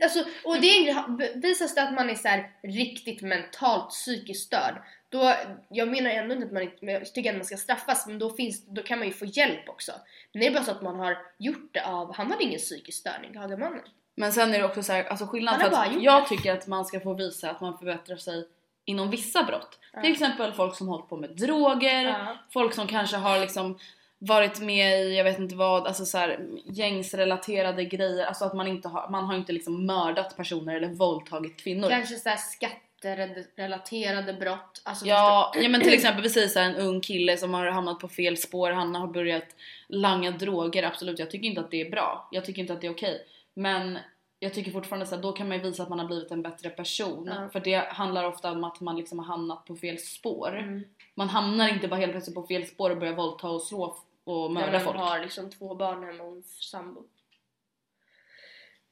Alltså, och det är visas det att man är så här riktigt mentalt psykiskt störd då, jag menar ändå inte att man men jag tycker att man ska straffas men då, finns, då kan man ju få hjälp också. Men det är bara så att man har gjort det av, han hade ingen psykisk störning, Hagamannen. Men sen är det också så här, alltså skillnaden för att jag det. tycker att man ska få visa att man förbättrar sig inom vissa brott. Ja. Till exempel folk som hållit på med droger, Ja. folk som kanske har liksom varit med i, jag vet inte vad, alltså så här, gängsrelaterade grejer. Alltså att man inte har, man har inte liksom mördat personer eller våldtagit kvinnor. Kanske såhär skatterelaterade brott. Alltså Ja, ja men till exempel vi säger så här, en ung kille som har hamnat på fel spår, han har börjat langa droger, absolut jag tycker inte att det är bra. Jag tycker inte att det är okej. Men jag tycker fortfarande så här, då kan man ju visa att man har blivit en bättre person. Ja. För det handlar ofta om att man liksom har hamnat på fel spår. Mm. Man hamnar inte bara helt plötsligt på fel spår och börjar våldta och slå och mörda man folk. har liksom två barn hemma och en sambo.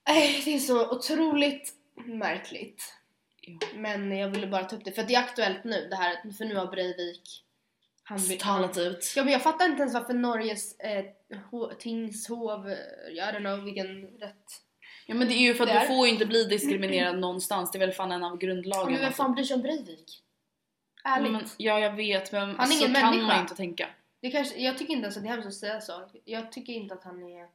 Nej, det är så otroligt märkligt. Ja. Men jag ville bara ta upp det för det är aktuellt nu det här, för nu har Breivik han Talat ut. Ja men jag fattar inte ens varför Norges eh, ho- tingshov, eh, I don't know vilken rätt. Ja men det är ju för att Där. du får ju inte bli diskriminerad någonstans, det är väl fan en av Men grundlagarna. vem fan bryr sig om Breivik? Ärligt. men, ja jag vet men är så ingen kan människa. man inte tänka. Det kanske, jag tycker inte ens att det är hemskt att säga så. Jag tycker inte att han är...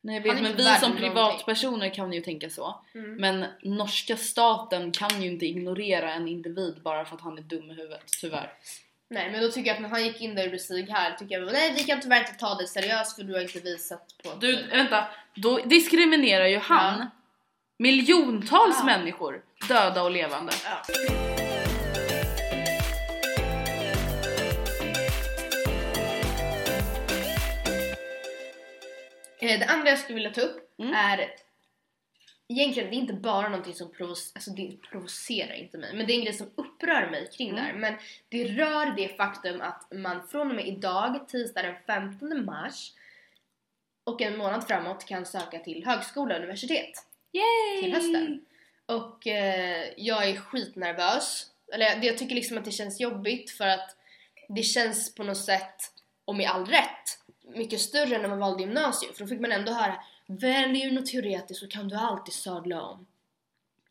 Nej jag Han vet men vi som någonting. privatpersoner kan ju tänka så. Mm. Men norska staten kan ju inte ignorera en individ bara för att han är dum i huvudet, tyvärr. Nej men då tycker jag att när han gick in där och gjorde sig här tycker jag nej vi kan tyvärr inte ta dig seriöst för du har inte visat på Du, vänta, då diskriminerar ju han Ja. miljontals Ja. människor, döda och levande. Ja. Eh, Det andra jag skulle vilja ta upp Mm. är Egentligen det är inte bara någonting som provocerar, alltså det provocerar inte mig men det är en grej som upprör mig kring Mm. det här men det rör det faktum att man från och med idag, tisdag den 15 mars och en månad framåt kan söka till högskola och universitet Yay! till hösten. Och eh, jag är skitnervös. Eller jag, jag tycker liksom att det känns jobbigt för att det känns på något sätt, och med all rätt, mycket större än när man valde gymnasium. För då fick man ändå höra Väljer du något teoretiskt så kan du alltid sadla om.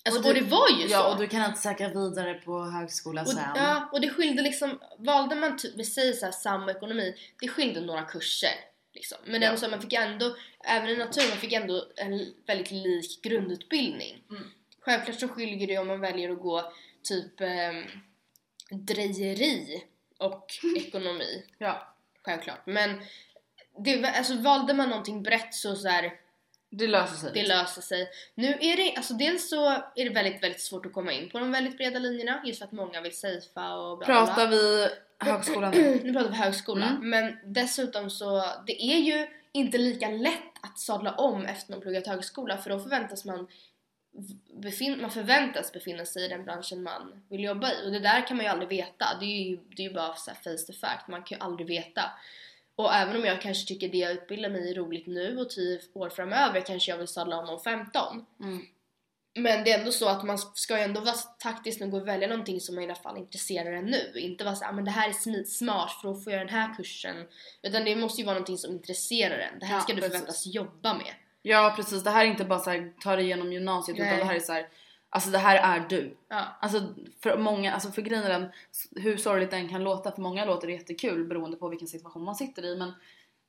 Alltså, och, du- det var ju så! Ja och du kan inte söka vidare på högskola Och, sen. ja, och det skilde liksom, valde man typ, vi säger såhär samekonomi, det skilde några kurser. Liksom. Men Ja. ändå så man fick ändå, även i natur, man fick ändå en väldigt lik grundutbildning. Mm. Självklart så skiljer det om man väljer att gå typ eh, drejeri och ekonomi. Ja, Självklart. Men det, alltså, valde man någonting brett så, så här, det löser sig. det löser sig. Nu är det, alltså dels så är det väldigt, väldigt svårt att komma in på de väldigt breda linjerna just för att många vill safea och bla bla. Pratar vi högskolan nu? nu pratar vi högskola, Mm. men dessutom så det är ju inte lika lätt att sadla om efter man pluggat högskola för då förväntas man befin- man förväntas befinna sig i den branschen man vill jobba i och det där kan man ju aldrig veta. Det är ju, det är ju bara så face to fact, man kan ju aldrig veta. Och även om jag kanske tycker det jag utbildar mig i är roligt nu och 10 år framöver kanske jag vill sadla om om 15. Mm. Men det är ändå så att man ska ju ändå vara taktisk nog och välja någonting som i alla fall intresserar en nu. Inte vara såhär, men det här är smart för att få göra den här kursen. Utan det måste ju vara någonting som intresserar en. Det här Ja, ska du precis. förväntas jobba med. Ja precis, det här är inte bara så här, ta dig igenom gymnasiet Nej. utan det här är så här, alltså det här är du. Ja. Alltså för många, alltså för grejen är den, hur sorgligt den kan låta, för många låter det jättekul beroende på vilken situation man sitter i men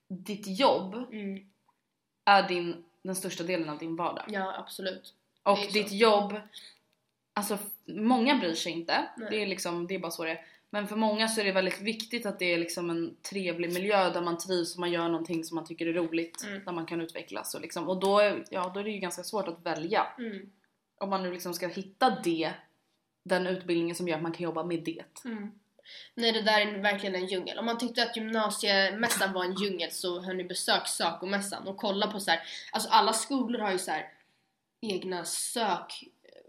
ditt jobb Mm. är din, den största delen av din vardag. Ja, absolut. Och är så. ditt jobb, alltså många bryr sig inte, Nej. det är liksom, det är bara så det är. Men för många så är det väldigt viktigt att det är liksom en trevlig miljö där man trivs och man gör någonting som man tycker är roligt, Mm. där man kan utvecklas och liksom. Och då är, ja, då är det ju ganska svårt att välja. Mm. Om man nu liksom ska hitta det, den utbildningen som gör att man kan jobba med det. Mm. Nej, det där är verkligen en djungel. Om man tyckte att gymnasiemässan var en djungel så hör ni besök Sacomässan och kolla på så här. Alltså alla skolor har ju så här egna sök,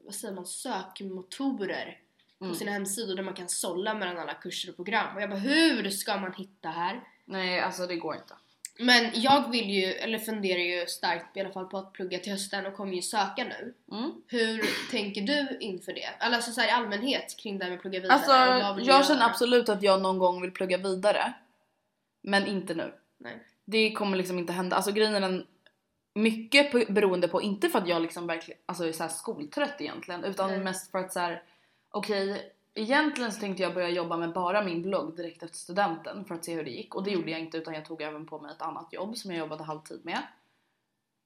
vad säger man, sökmotorer på Mm. sina hemsidor där man kan sålla mellan alla kurser och program. Och jag bara, hur ska man hitta här? Nej, alltså det går inte. Men jag vill ju, eller funderar ju starkt i alla fall på att plugga till hösten och kommer ju söka nu. Mm. Hur tänker du inför det? Eller alltså så här i allmänhet kring det här med att plugga vidare. Alltså, du jag känner absolut att jag någon gång vill plugga vidare. Men inte nu. Nej. Det kommer liksom inte hända. Alltså grejen är den, mycket på, beroende på, inte för att jag liksom verkligen alltså är så här skoltrött egentligen, utan Nej. mest för att så här, okej, egentligen så tänkte jag börja jobba med bara min blogg direkt efter studenten för att se hur det gick och det gjorde jag inte utan jag tog även på mig ett annat jobb som jag jobbade halvtid med.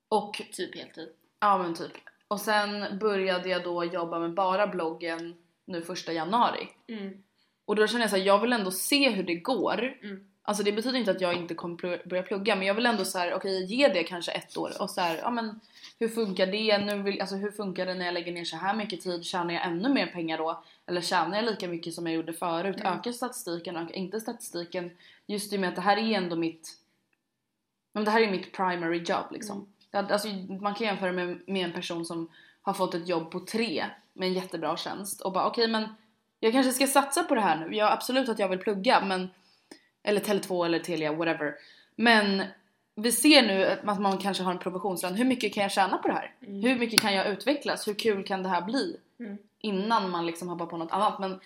Och Typ heltid. Ja men typ. Och sen började jag då jobba med bara bloggen nu första januari. Mm. Och då känner jag så här, jag vill ändå se hur det går. Mm. Alltså det betyder inte att jag inte kommer börja plugga men jag vill ändå så här, okej ge det kanske ett år och så här, ja men hur funkar det? Nu vill, alltså hur funkar det när jag lägger ner så här mycket tid? Tjänar jag ännu mer pengar då? Eller tjänar jag lika mycket som jag gjorde förut? Mm. Ökar statistiken? Ökar inte statistiken? Just i och med att det här är ändå mitt men det här är mitt primary job liksom. Mm. Alltså, man kan jämföra med, med en person som har fått ett jobb på tre med en jättebra tjänst och bara okej men jag kanske ska satsa på det här nu. Ja absolut att jag vill plugga men eller Tele2 eller Telia whatever. Men vi ser nu att man kanske har en provisionslön. Hur mycket kan jag tjäna på det här? Hur mycket kan jag utvecklas? Hur kul kan det här bli? Mm. Innan man liksom hoppar på något annat. Men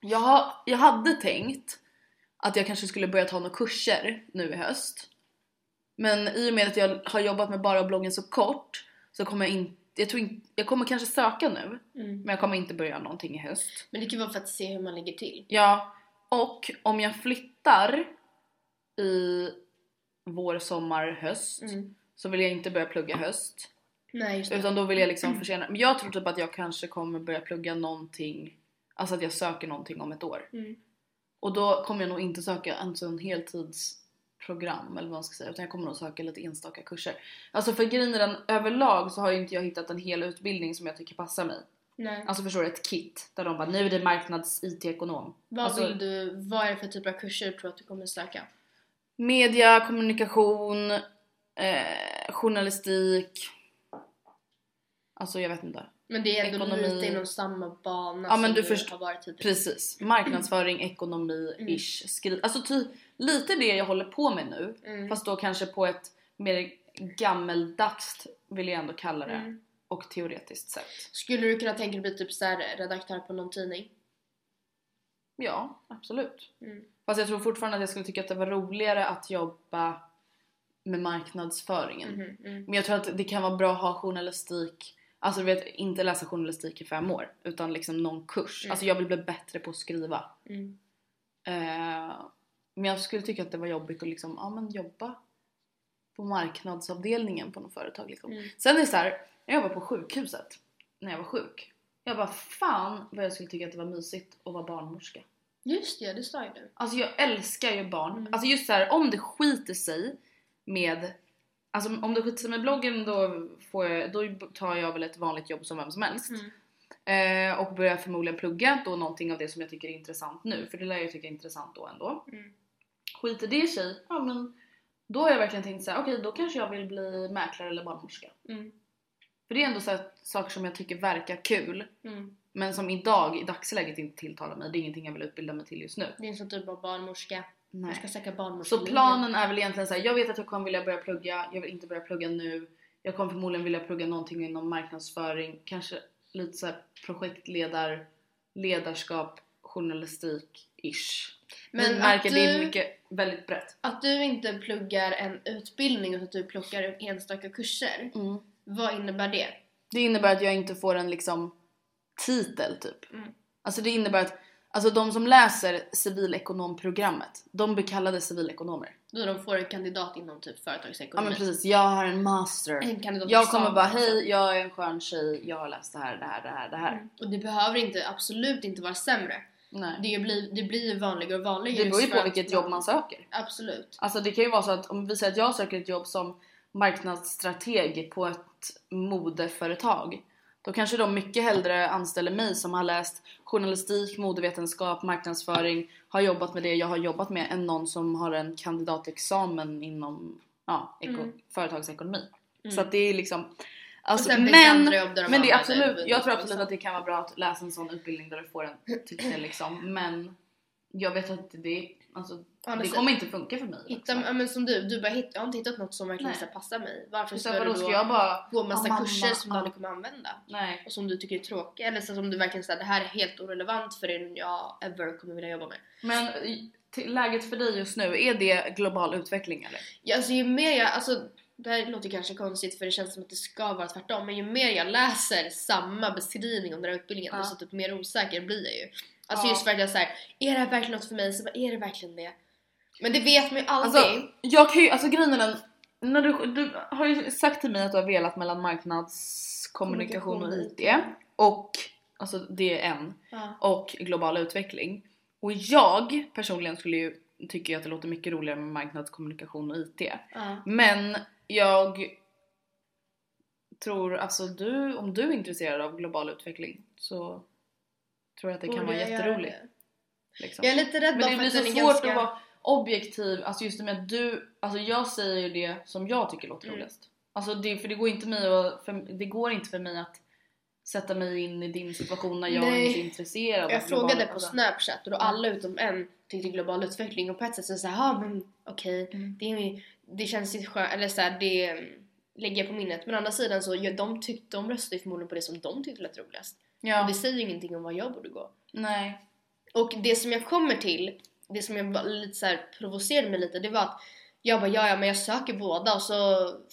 jag, har, jag hade tänkt att jag kanske skulle börja ta några kurser nu i höst. Men i och med att jag har jobbat med bara bloggen så kort så kommer jag inte, jag tror inte, jag kommer kanske söka nu Mm. men jag kommer inte börja någonting i höst. Men det kan vara för att se hur man ligger till. Ja, och om jag flyttar i vår, sommar, höst Mm. så vill jag inte börja plugga höst. Nej just det. Utan då vill jag liksom försena. Men jag tror typ att jag kanske kommer börja plugga någonting, alltså att jag söker någonting om ett år. Mm. Och då kommer jag nog inte söka en sån heltidsprogram eller vad man ska säga utan jag kommer nog söka lite enstaka kurser. Alltså för grejen överlag så har ju inte jag hittat en hel utbildning som jag tycker passar mig. Nej. Alltså förstår du? Ett kit där de bara nu är det marknads IT-ekonom. vad alltså- vill du, vad är det för typ av kurser du tror att du kommer söka? Media, kommunikation, eh, journalistik. Alltså jag vet inte. Men det är ändå Ekonomi. lite inom samma bana Ja, men som du först- har varit tidigare. Precis. Marknadsföring, ekonomi, Mm. Skri- alltså ty- lite det jag håller på med nu. Mm. Fast då kanske på ett mer gammeldags vill jag ändå kalla det. Mm. Och teoretiskt sett. Skulle du kunna tänka dig bli typ så här redaktör på någon tidning? Ja, absolut. Mm. Fast jag tror fortfarande att jag skulle tycka att det var roligare att jobba med marknadsföringen. Mhm, mm. Men jag tror att det kan vara bra att ha journalistik, alltså du vet inte läsa journalistik i fem år utan liksom någon kurs. Mm. Alltså jag vill bli bättre på att skriva. Mm. Eh, men jag skulle tycka att det var jobbigt att liksom, ja men jobba på marknadsavdelningen på något företag liksom. Mm. Sen är det så här, jag jobbade på sjukhuset när jag var sjuk. Jag bara fan vad jag skulle tycka att det var mysigt att vara barnmorska. Just det, det sa ju du. Alltså jag älskar ju barn. Mm. Alltså just så här, om det skiter sig med Alltså om det skiter sig med bloggen då, får jag, då tar jag väl ett vanligt jobb som vem som helst. Mm. Eh, och börjar förmodligen plugga då någonting av det som jag tycker är intressant nu. För det lär jag tycka är intressant då ändå. Mm. Skiter det sig, ja men då har jag verkligen tänkt såhär, okej då kanske jag vill bli mäklare eller barnmorska. Mm. För det är ändå så här, saker som jag tycker verkar kul. Mm. Men som idag, i dagsläget inte tilltalar mig. Det är ingenting jag vill utbilda mig till just nu. Det är en sån typ barnmorska. Du Nej. ska söka Så barnmorskelinjen. planen är väl egentligen så här, jag vet att jag kommer vilja börja plugga, jag vill inte börja plugga nu. jag kommer förmodligen vilja plugga någonting inom marknadsföring, kanske lite så projektledar, ledarskap, journalistik-ish. Men att märker det är du- mycket, väldigt brett. Att du inte pluggar en utbildning utan att du plockar enstaka kurser. Vad innebär det? Det innebär att jag inte får en liksom titel typ. Mm. Alltså det innebär att alltså de som läser civilekonomprogrammet, de blir kallade civilekonomer. Då de får en kandidat inom typ Ja företagsekonomi. men precis, jag har en master. En kandidat Jag kommer bara examen, hej, jag är en skön tjej, jag har läst det här, det här, det här, det här. Och det behöver inte, absolut inte vara sämre. Nej. Det blir, det blir ju vanligare och vanligare. Det beror ju på vilket jobb man söker. Absolut. Alltså det kan ju vara så att om vi säger att jag söker ett jobb som marknadsstrateg på ett modeföretag. Då kanske de mycket hellre anställer mig som har läst journalistik, modevetenskap, marknadsföring, har jobbat med det jag har jobbat med än någon som har en kandidatexamen inom ja, eko- företagsekonomi. Så att det är liksom Alltså, Mm. Men, men det är absolut, jag tror absolut att det kan vara bra att läsa en sån utbildning där du får en titel liksom. Men jag vet att det, alltså, det Annars- kommer inte funka för mig. Hitta, liksom. ja, men som du, du bara hitt, jag har inte hittat något som verkligen här passar mig. Varför ska du då ska jag bara gå massa Ja, mamma, kurser som du ja. aldrig kommer använda? Nej. Och som du tycker är tråkiga eller så som du verkligen säger det här är helt orelevant för det jag ever kommer vilja jobba med. Men läget för dig just nu, är det global utveckling eller? Ja, alltså ju mer jag, alltså det här låter kanske konstigt för det känns som att det ska vara tvärtom men ju mer jag läser samma beskrivning om den här utbildningen Ja. desto typ mer osäker blir jag ju. Alltså Ja. just för att jag säger är det här verkligen något för mig? Så bara, är det verkligen det? Men det vet man ju aldrig. Alltså, jag kan ju, alltså grejen är den, när du, du har ju sagt till mig att du har velat mellan marknadskommunikation och IT och, alltså en, ja. och global utveckling. Och jag personligen skulle ju tycka att det låter mycket roligare med marknadskommunikation och IT. Ja. Men jag tror, alltså du, om du är intresserad av global utveckling så tror att det kan vara jag göra jätteroligt. det? Liksom. Jag är lite rädd Men det blir så svårt är ganska... att vara objektiv, alltså just det med att du, alltså jag säger ju det som jag tycker låter Mm. roligast. Alltså det, för det går inte mig att, för, det går inte för mig att sätta mig in i din situation när jag Nej. inte är intresserad Jag frågade på snapchat och då alla utom en tyckte global utveckling och på ett sätt så såhär, ja men okej, Mm. det, är- det känns ju skönt, eller såhär det lägger jag på minnet. Men å andra sidan så, ja, de, tyck, de röstade ju förmodligen på det som de tyckte lät roligast. Ja, Och det säger ju ingenting om vad jag borde gå. nej. Och det som jag kommer till, det som jag var lite så här provocerade mig lite, det var att jag bara ja, ja men jag söker båda och så,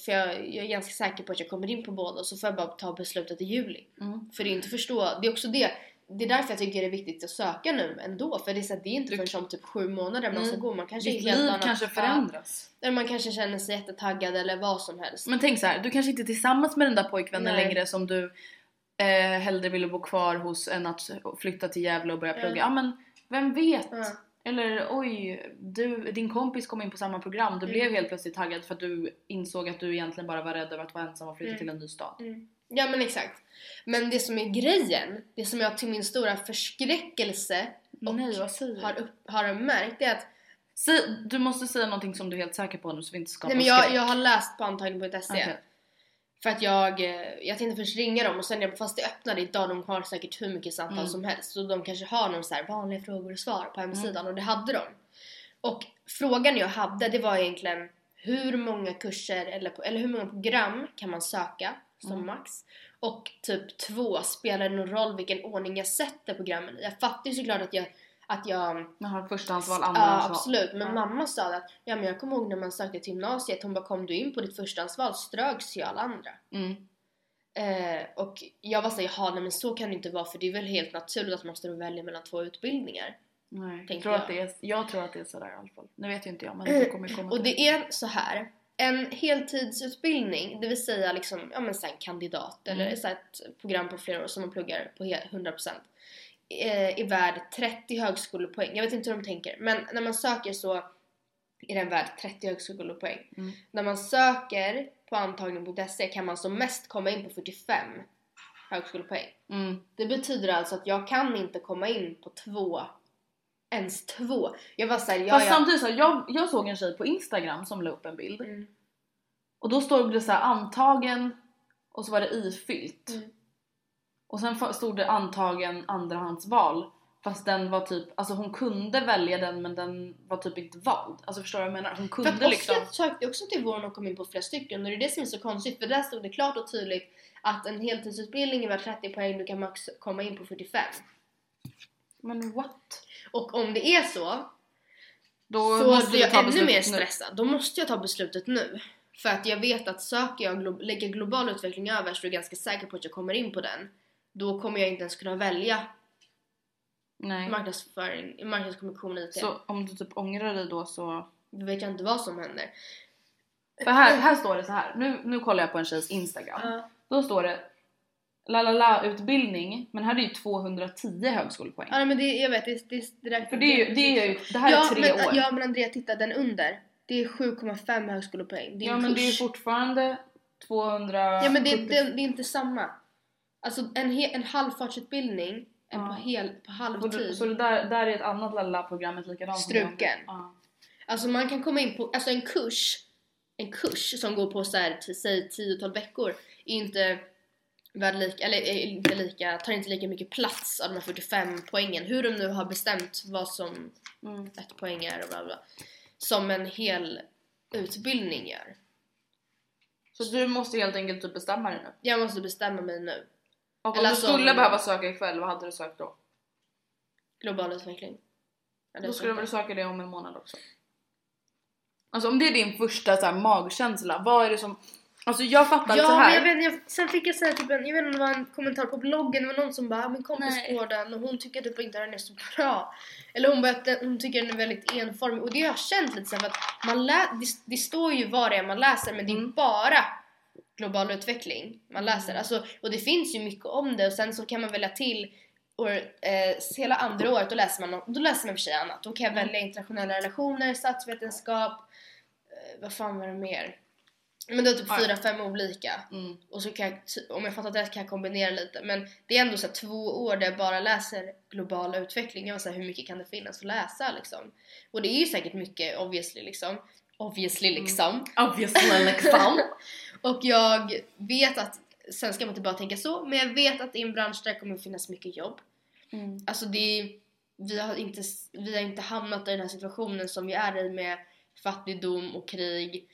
för jag, jag är ganska säker på att jag kommer in på båda och så får jag bara ta beslutet i juli. Mm. För det är inte förstå, det är också det, det är därför jag tycker det är viktigt att söka nu ändå för det är, så det är inte förrän om typ sju månader man ska Mm. gå, man kanske Ditt liv annat. kanske förändras. Eller man kanske känner sig jättetaggad eller vad som helst. Men tänk så här, du kanske inte är tillsammans med den där pojkvännen Nej. längre som du eh, hellre ville bo kvar hos än att flytta till Gävle och börja Ja. plugga. Ja men vem vet? Eller oj, du, din kompis kom in på samma program. Du Mm. blev helt plötsligt taggad för att du insåg att du egentligen bara var rädd över att vara ensam och flytta Mm. till en ny stad. Ja men exakt. Men det som är grejen, det som jag till min stora förskräckelse och Nej, har, upp, har märkt är att du måste säga någonting som du är helt säker på nu så vi inte skapar nej, men jag, skräck. jag har läst på antagning.se Okej. För att jag, eh, jag tänkte först ringa dem och sen jag, fast det öppnade idag, de har säkert hur mycket samtal Mm. som helst så de kanske har någon så här vanliga frågor och svar på hemsidan Mm. och det hade de. Och frågan jag hade det var egentligen hur många kurser eller, eller hur många program kan man söka som Mm. max? Och typ två, spelar det någon roll vilken ordning jag sätter programmen i? Jag fattar ju såklart att jag, att jag Man har förstahandsval, Ja andrahandsval. absolut, men Ja. mamma sa att ja, men jag kommer ihåg när man sökte till gymnasiet, hon bara kom du in på ditt förstahandsval ströks ju alla andra. Mm. Eh, och jag var såhär, jaha nej men så kan det inte vara för det är väl helt naturligt att man står och väljer mellan två utbildningar. Nej, jag tror, jag. att det är, jag tror att det är sådär i alla fall. Nu vet ju inte jag men det kommer komma Och det är så här. En heltidsutbildning, det vill säga liksom, ja men så kandidat eller Mm. så här ett program på flera år som man pluggar på he- 100% eh, är värd 30 högskolepoäng. Jag vet inte hur de tänker men när man söker så är den värd 30 högskolepoäng. Mm. När man söker på antagning.se kan man som mest komma in på 45 högskolepoäng. Mm. Det betyder alltså att jag kan inte komma in på två, ens två. Jag var såhär, ja Fast samtidigt så här, jag, jag såg en tjej på Instagram som la upp en bild Mm. och då stod det så här antagen och så var det ifyllt. Mm. Och sen stod det antagen andrahandsval Fast den var typ, alltså hon kunde välja den men den var typ inte vald. Alltså förstår du vad jag menar? Hon För kunde att liksom... Oskar sökte också till våren och kom in på flera stycken och det är det som är så konstigt för där stod det klart och tydligt att en heltidsutbildning är värd 30 poäng, du kan max komma in på 45. Men what? Och om det är så, Då så måste blir jag ta ännu mer nu. stressad. Då måste jag ta beslutet nu. För att jag vet att söker jag glo- lägger global utveckling överst och är ganska säker på att jag kommer in på den, då kommer jag inte ens kunna välja Nej. marknadsföring, marknadskommunikation IT. Så om du typ ångrar dig då så... Då vet jag inte vad som händer. För här, här står det så här. Nu, nu kollar jag på en tjejs instagram. Ja. Då står det la la la utbildning men här är ju 210 högskolepoäng. Ja men det, jag vet, det, det, det där För det är ju, det är ju, det här ja, är tre men, år. Ja men Andrea titta den under. Det är 7,5 högskolepoäng. Det är ja en men det är ju kurs. fortfarande 200... Ja men det, det, det är inte samma. Alltså en, he, en halvfartsutbildning Ja. på, hel, på halvtid. så det där, där är ett annat lalla programmet likadant Struken. Ja. Alltså man kan komma in på, alltså en kurs, en kurs som går på så här, säg 10-12 veckor är inte värd lika, eller är inte lika, tar inte lika mycket plats av de här 45 poängen. Hur de nu har bestämt vad som Mm. ett poäng är och bla bla. Som en hel utbildning gör. Så du måste helt enkelt typ bestämma dig nu. Jag måste bestämma mig nu. Och om Eller du alltså- skulle behöva söka ikväll, vad hade du sökt då? Global utveckling. Ja, det Då skulle du väl söka det om en månad också? Alltså om det är din första så här, magkänsla, vad är det som... Alltså jag fattar så Ja här. jag vet, jag, sen fick jag så här, typ en, jag vet inte om det var en kommentar på bloggen, det var någon som bara "Ah, min kompis Nej. går den och hon tycker typ inte den är så bra. Eller hon, bara, att den- hon tycker den är väldigt enformig och det har jag känt lite så här, för att man lä, det, det står ju vad det är man läser men det är Mm. bara global utveckling man läser. Alltså, och det finns ju mycket om det och sen så kan man välja till och, eh, hela andra året då läser man, då läser man för sig annat. Då kan jag välja internationella relationer, statsvetenskap, eh, vad fan var det mer? Men det är typ fyra, fem olika. Mm. Och så kan jag, om jag fattat rätt kan jag kombinera lite. Men det är ändå så två år där jag bara läser global utveckling. Jag var så här, hur mycket kan det finnas att läsa liksom? Och det är ju säkert mycket obviously liksom. Obviously liksom. Obviously liksom. Och jag vet att, sen ska man inte bara tänka så, men jag vet att i en bransch där kommer finnas mycket jobb. Mm. Alltså det vi har, inte, vi har inte hamnat i den här situationen som vi är i med fattigdom och krig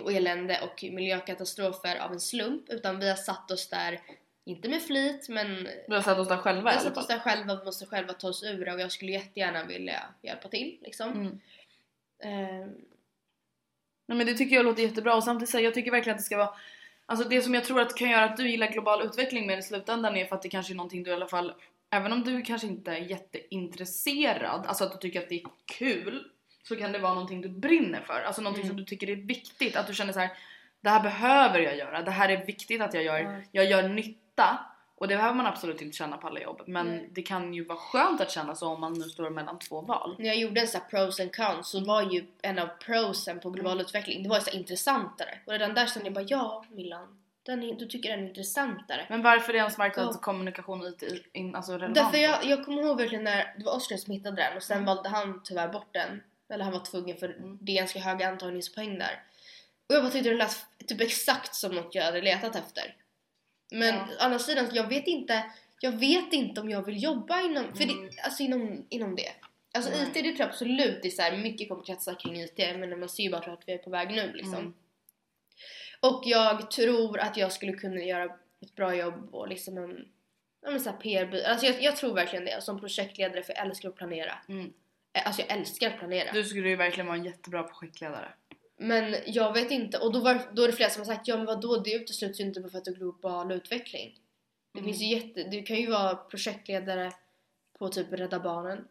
och elände och miljökatastrofer av en slump utan vi har satt oss där, inte med flit men Vi har satt oss där själva vi har satt oss där själva, vi måste själva ta oss ur det och jag skulle jättegärna vilja hjälpa till liksom. Mm. Ehm, Nej men det tycker jag låter jättebra och samtidigt här, jag tycker verkligen att det ska vara Alltså det som jag tror att kan göra att du gillar global utveckling mer i slutändan är för att det kanske är någonting du i alla fall Även om du kanske inte är jätteintresserad, alltså att du tycker att det är kul Så kan det vara någonting du brinner för, alltså någonting Mm. som du tycker är viktigt, att du känner så här. Det här behöver jag göra, det här är viktigt att jag gör, Ja. jag gör nytta och det behöver man absolut inte känna på alla jobb men Nej. det kan ju vara skönt att känna så om man nu står mellan två val. när jag gjorde en sån här pros and cons så var ju en av prosen på global Mm. utveckling, det var så intressantare. Och redan där kände jag bara ja Millan, den är, du tycker den är intressantare. Men varför är ens marknadskommunikation IT in, alltså relevant? Därför jag, jag kommer ihåg verkligen när det var Oskar som hittade den och sen Mm. valde han tyvärr bort den. Eller han var tvungen för Mm. det är ganska höga antagningspoäng där. Och jag bara tyckte det lät typ exakt som något jag hade letat efter. Men Ja. å andra sidan, jag vet inte jag vet inte om jag vill jobba inom, för Mm. det, alltså inom, inom det. Alltså Nej. IT det tror jag absolut det är så här, mycket kommer kretsa kring IT men man ser ju bara att vi är på väg nu liksom. Mm. Och jag tror att jag skulle kunna göra ett bra jobb och liksom en ja, men så här PR alltså jag, jag tror verkligen det. Som projektledare för jag älskar att planera. Mm. Eh, Alltså jag älskar att planera. Du skulle ju verkligen vara en jättebra projektledare. Men jag vet inte. Och då, var, då är det flera som har sagt ja men vadå det utesluts ju inte för att det är global utveckling. Det Mm. finns ju jätte, du kan ju vara projektledare på typ Rädda Barnen.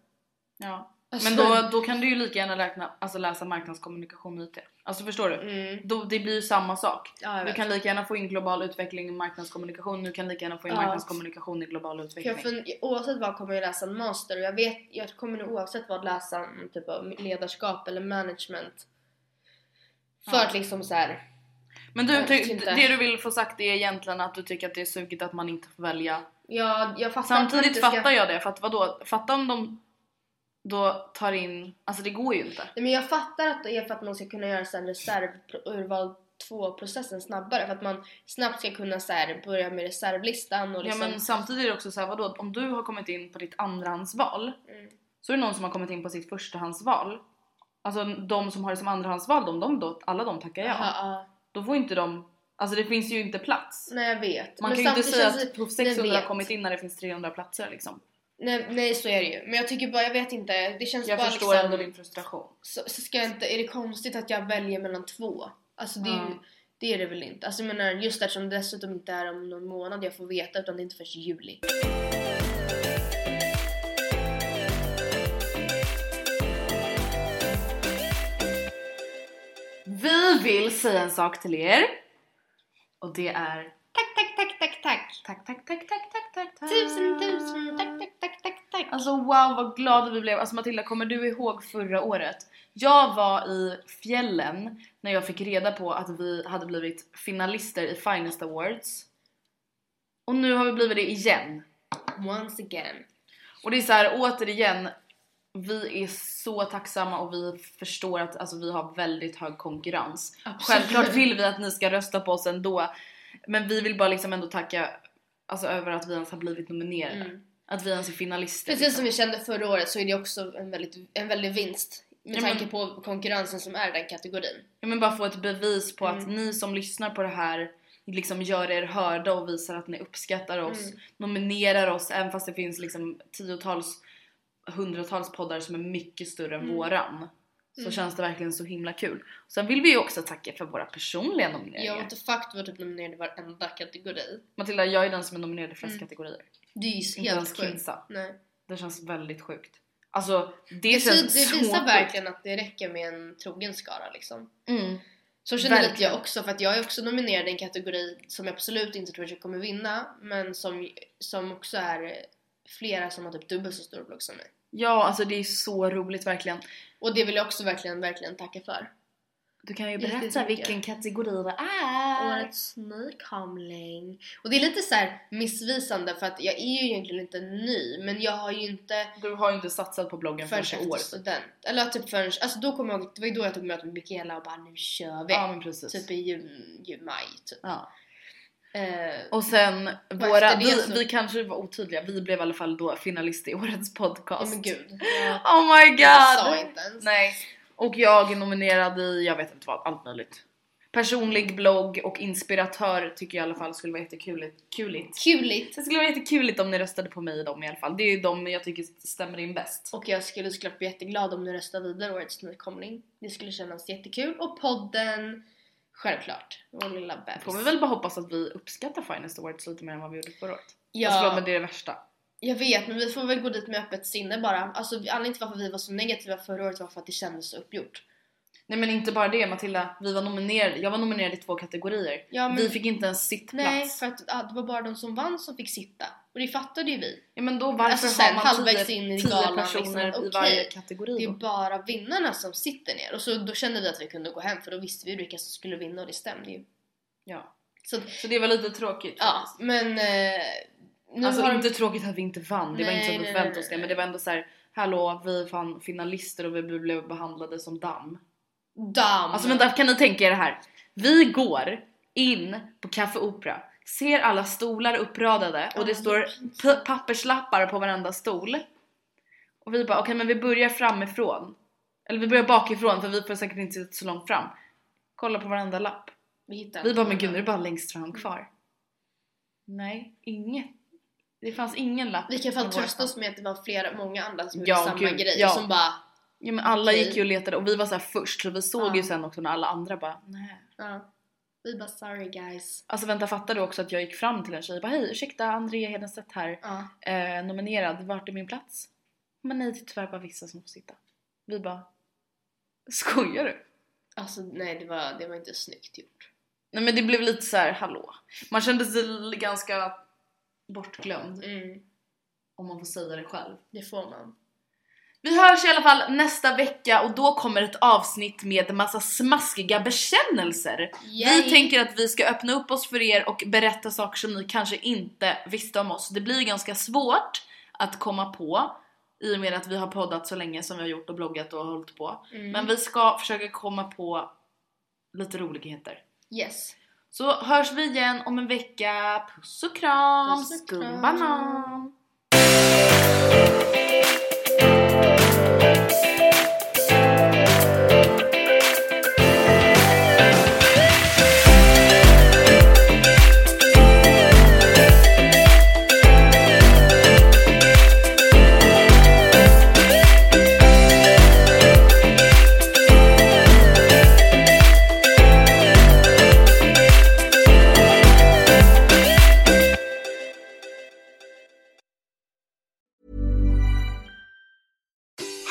Ja. Alltså, Men då, då kan du ju lika gärna räkna, alltså läsa marknadskommunikation IT. Alltså förstår du? Mm, Då, det blir ju samma sak. ja, jag Du kan lika gärna få in global utveckling i marknadskommunikation, du kan lika gärna få in Ja. marknadskommunikation i global För utveckling. jag fun- oavsett vad kommer jag läsa en master och jag vet, jag kommer nog oavsett vad läsa typ av ledarskap eller management. För Ja. att liksom så här. Men du, det du vill få sagt är egentligen att du tycker att det är sugigt att man inte får välja. Jag, jag fattar Samtidigt ska- fattar jag det, för att vadå? Fatta om de då tar in, alltså det går ju inte. Nej, men jag fattar att det är för att man ska kunna göra här reservurval två-processen snabbare för att man snabbt ska kunna så här, börja med reservlistan och Ja liksom... men samtidigt är det också så här, vadå? Om du har kommit in på ditt andrahandsval Mm. så är det någon som har kommit in på sitt förstahandsval. Alltså de som har det som andrahandsval, de, de då, alla de tackar ja. Jaha, ja. Då får inte de, alltså det finns ju inte plats. Nej jag vet. Man Men kan ju inte säga att det- på jag 600 har kommit in när det finns 300 platser liksom. Nej, nej så är det ju. Men jag tycker bara, jag vet inte. Det känns Jag bara förstår liksom... ändå din frustration. så, så ska jag inte, är det konstigt att jag väljer mellan två? Alltså det är ju, Ja. det är det väl inte. Alltså jag menar just eftersom det dessutom inte är om någon månad jag får veta utan det är inte först i juli. Vi vill säga en sak till er. Och det är Tack, tack, tack, tack, tack! tack, tack, tack, tack, tack, tack, tack. Tusen, tusen, tack, tack, tack, tack, tack! Alltså wow vad glada vi blev. Alltså Matilda kommer du ihåg förra året? Jag var i fjällen när jag fick reda på att vi hade blivit finalister i Finest Awards. Och nu har vi blivit det igen. Once again. Och det är så här återigen, vi är så tacksamma och vi förstår att alltså, vi har väldigt hög konkurrens. Absolut. Självklart vill vi att ni ska rösta på oss ändå. Men vi vill bara liksom ändå tacka alltså, över att vi ens har blivit nominerade. Mm. Att vi ens är finalister. Precis liksom. som vi kände förra året så är det också en väldigt, en väldigt vinst. Med Ja, men- tanke på konkurrensen som är den kategorin. Ja, men bara få ett bevis på att Mm. ni som lyssnar på det här liksom gör er hörda och visar att ni uppskattar oss. Mm. Nominerar oss även fast det finns liksom tiotals, hundratals poddar som är mycket större än Mm. våran. Så Mm. känns det verkligen så himla kul. Sen vill vi ju också tacka för våra personliga nomineringar. Jag och inte fuck var typ nominerad i varenda kategori. Matilda, jag är den som är nominerad i flest Mm. kategorier. Det är ju Inte helt sjukt. Nej. Det känns väldigt sjukt. Alltså det, Det, känns det visar sjukt. verkligen att det räcker med en trogen skara liksom. Mm. Så känner lite jag också för att jag är också nominerad i en kategori som jag absolut inte tror att jag kommer vinna men som, som också är flera som har typ dubbelt så stor blogg som mig. Ja, alltså det är så roligt verkligen. Och det vill jag också verkligen, verkligen tacka för. Du kan ju berätta vilken kategori det är. Årets nykomling. Och det är lite så här missvisande för att jag är ju egentligen inte ny men jag har ju inte Du har ju inte satsat på bloggen förrän efter år. student. Eller typ förrän, alltså då kommer jag ihåg, det var ju då jag tog möte med Mikaela och bara nu kör vi. Ja men precis. Typ i jun, jun, maj typ. Ja. Eh, Och sen våra, vi, så- vi kanske var otydliga, vi blev i alla fall då finalist i årets ja podcast. men gud. Jag, Oh my jag sa god! inte ens. Nej. Och jag är nominerad i, jag vet inte vad, allt möjligt. Personlig blogg och inspiratör tycker jag i alla fall skulle vara jättekuligt. Kuligt. Kuligt. Det skulle vara jättekuligt om ni röstade på mig i dem i alla fall. Det är ju de jag tycker stämmer in bäst. Och jag skulle såklart bli jätteglad om ni röstar vidare årets nykomling. Det skulle kännas jättekul. Och podden, självklart. Vår lilla bebis. Får vi väl bara hoppas att vi uppskattar Finest Awards lite mer än vad vi gjorde förra året. Ja. Alltså, men det är det värsta. Jag vet, men vi får väl gå dit med öppet sinne bara. Alltså anledningen till varför vi var så negativa förra året var för att det kändes så uppgjort. Nej men inte bara det Matilda, vi var nominerade, jag var nominerad i två kategorier. Ja, men- Vi fick inte ens sittplats. Nej, för att ja, det var bara de som vann som fick sitta. Och det fattade ju vi. Ja men då varför Alltså, sen har man tio, in i tio galan, personer liksom, i varje kategori Det är då? bara vinnarna som sitter ner. Och så då kände vi att vi kunde gå hem för då visste vi vilka som skulle vinna och det stämde ju. Ja. Så Så det var lite tråkigt ja, faktiskt. men... Eh, nu Alltså har inte tråkigt att vi inte vann, det var Nej, inte så att vi förväntade oss det men det var ändå så här: hallå vi är fan finalister och vi blev behandlade som damm. Damm! Alltså vänta, kan ni tänka er det här? Vi går in på Café Opera, ser alla stolar uppradade och det Ja, står papperslappar på varenda stol. Och vi bara okej men vi börjar framifrån. Eller vi börjar bakifrån för vi får säkert inte sitta så långt fram. Kolla på varenda lapp. Vi, Vi bara men gud nu är det bara längst fram kvar. Nej, inget. Det fanns ingen lapp. Vi kan våra trösta oss med att det var flera, många andra som Ja, gjorde samma gud, grej ja. som bara... Ja men alla Okej. gick ju och letade och vi var så här först så vi såg ju sen också när alla andra bara nej. Vi bara sorry guys. Alltså vänta fattar du också att jag gick fram till en tjej och bara hej ursäkta Andrea Hedenstedt här. Eh, nominerad, vart är min plats? Men nej det är tyvärr bara vissa som får sitta. Vi bara Skojar du? Alltså nej det var, det var inte snyggt gjort. Nej men det blev lite så här, hallå. Man kände sig ganska bortglömd Mm, om man får säga det själv. det får man. Vi hörs i alla fall nästa vecka och då kommer ett avsnitt med massa smaskiga bekännelser. Yay. Vi tänker att vi ska öppna upp oss för er och berätta saker som ni kanske inte visste om oss. Det blir ganska svårt att komma på i och med att vi har poddat så länge som vi har gjort och bloggat och hållit på. Mm. Men vi ska försöka komma på lite roligheter. Yes. Så hörs vi igen om en vecka. Puss och kram, Puss och kram. skumbanan!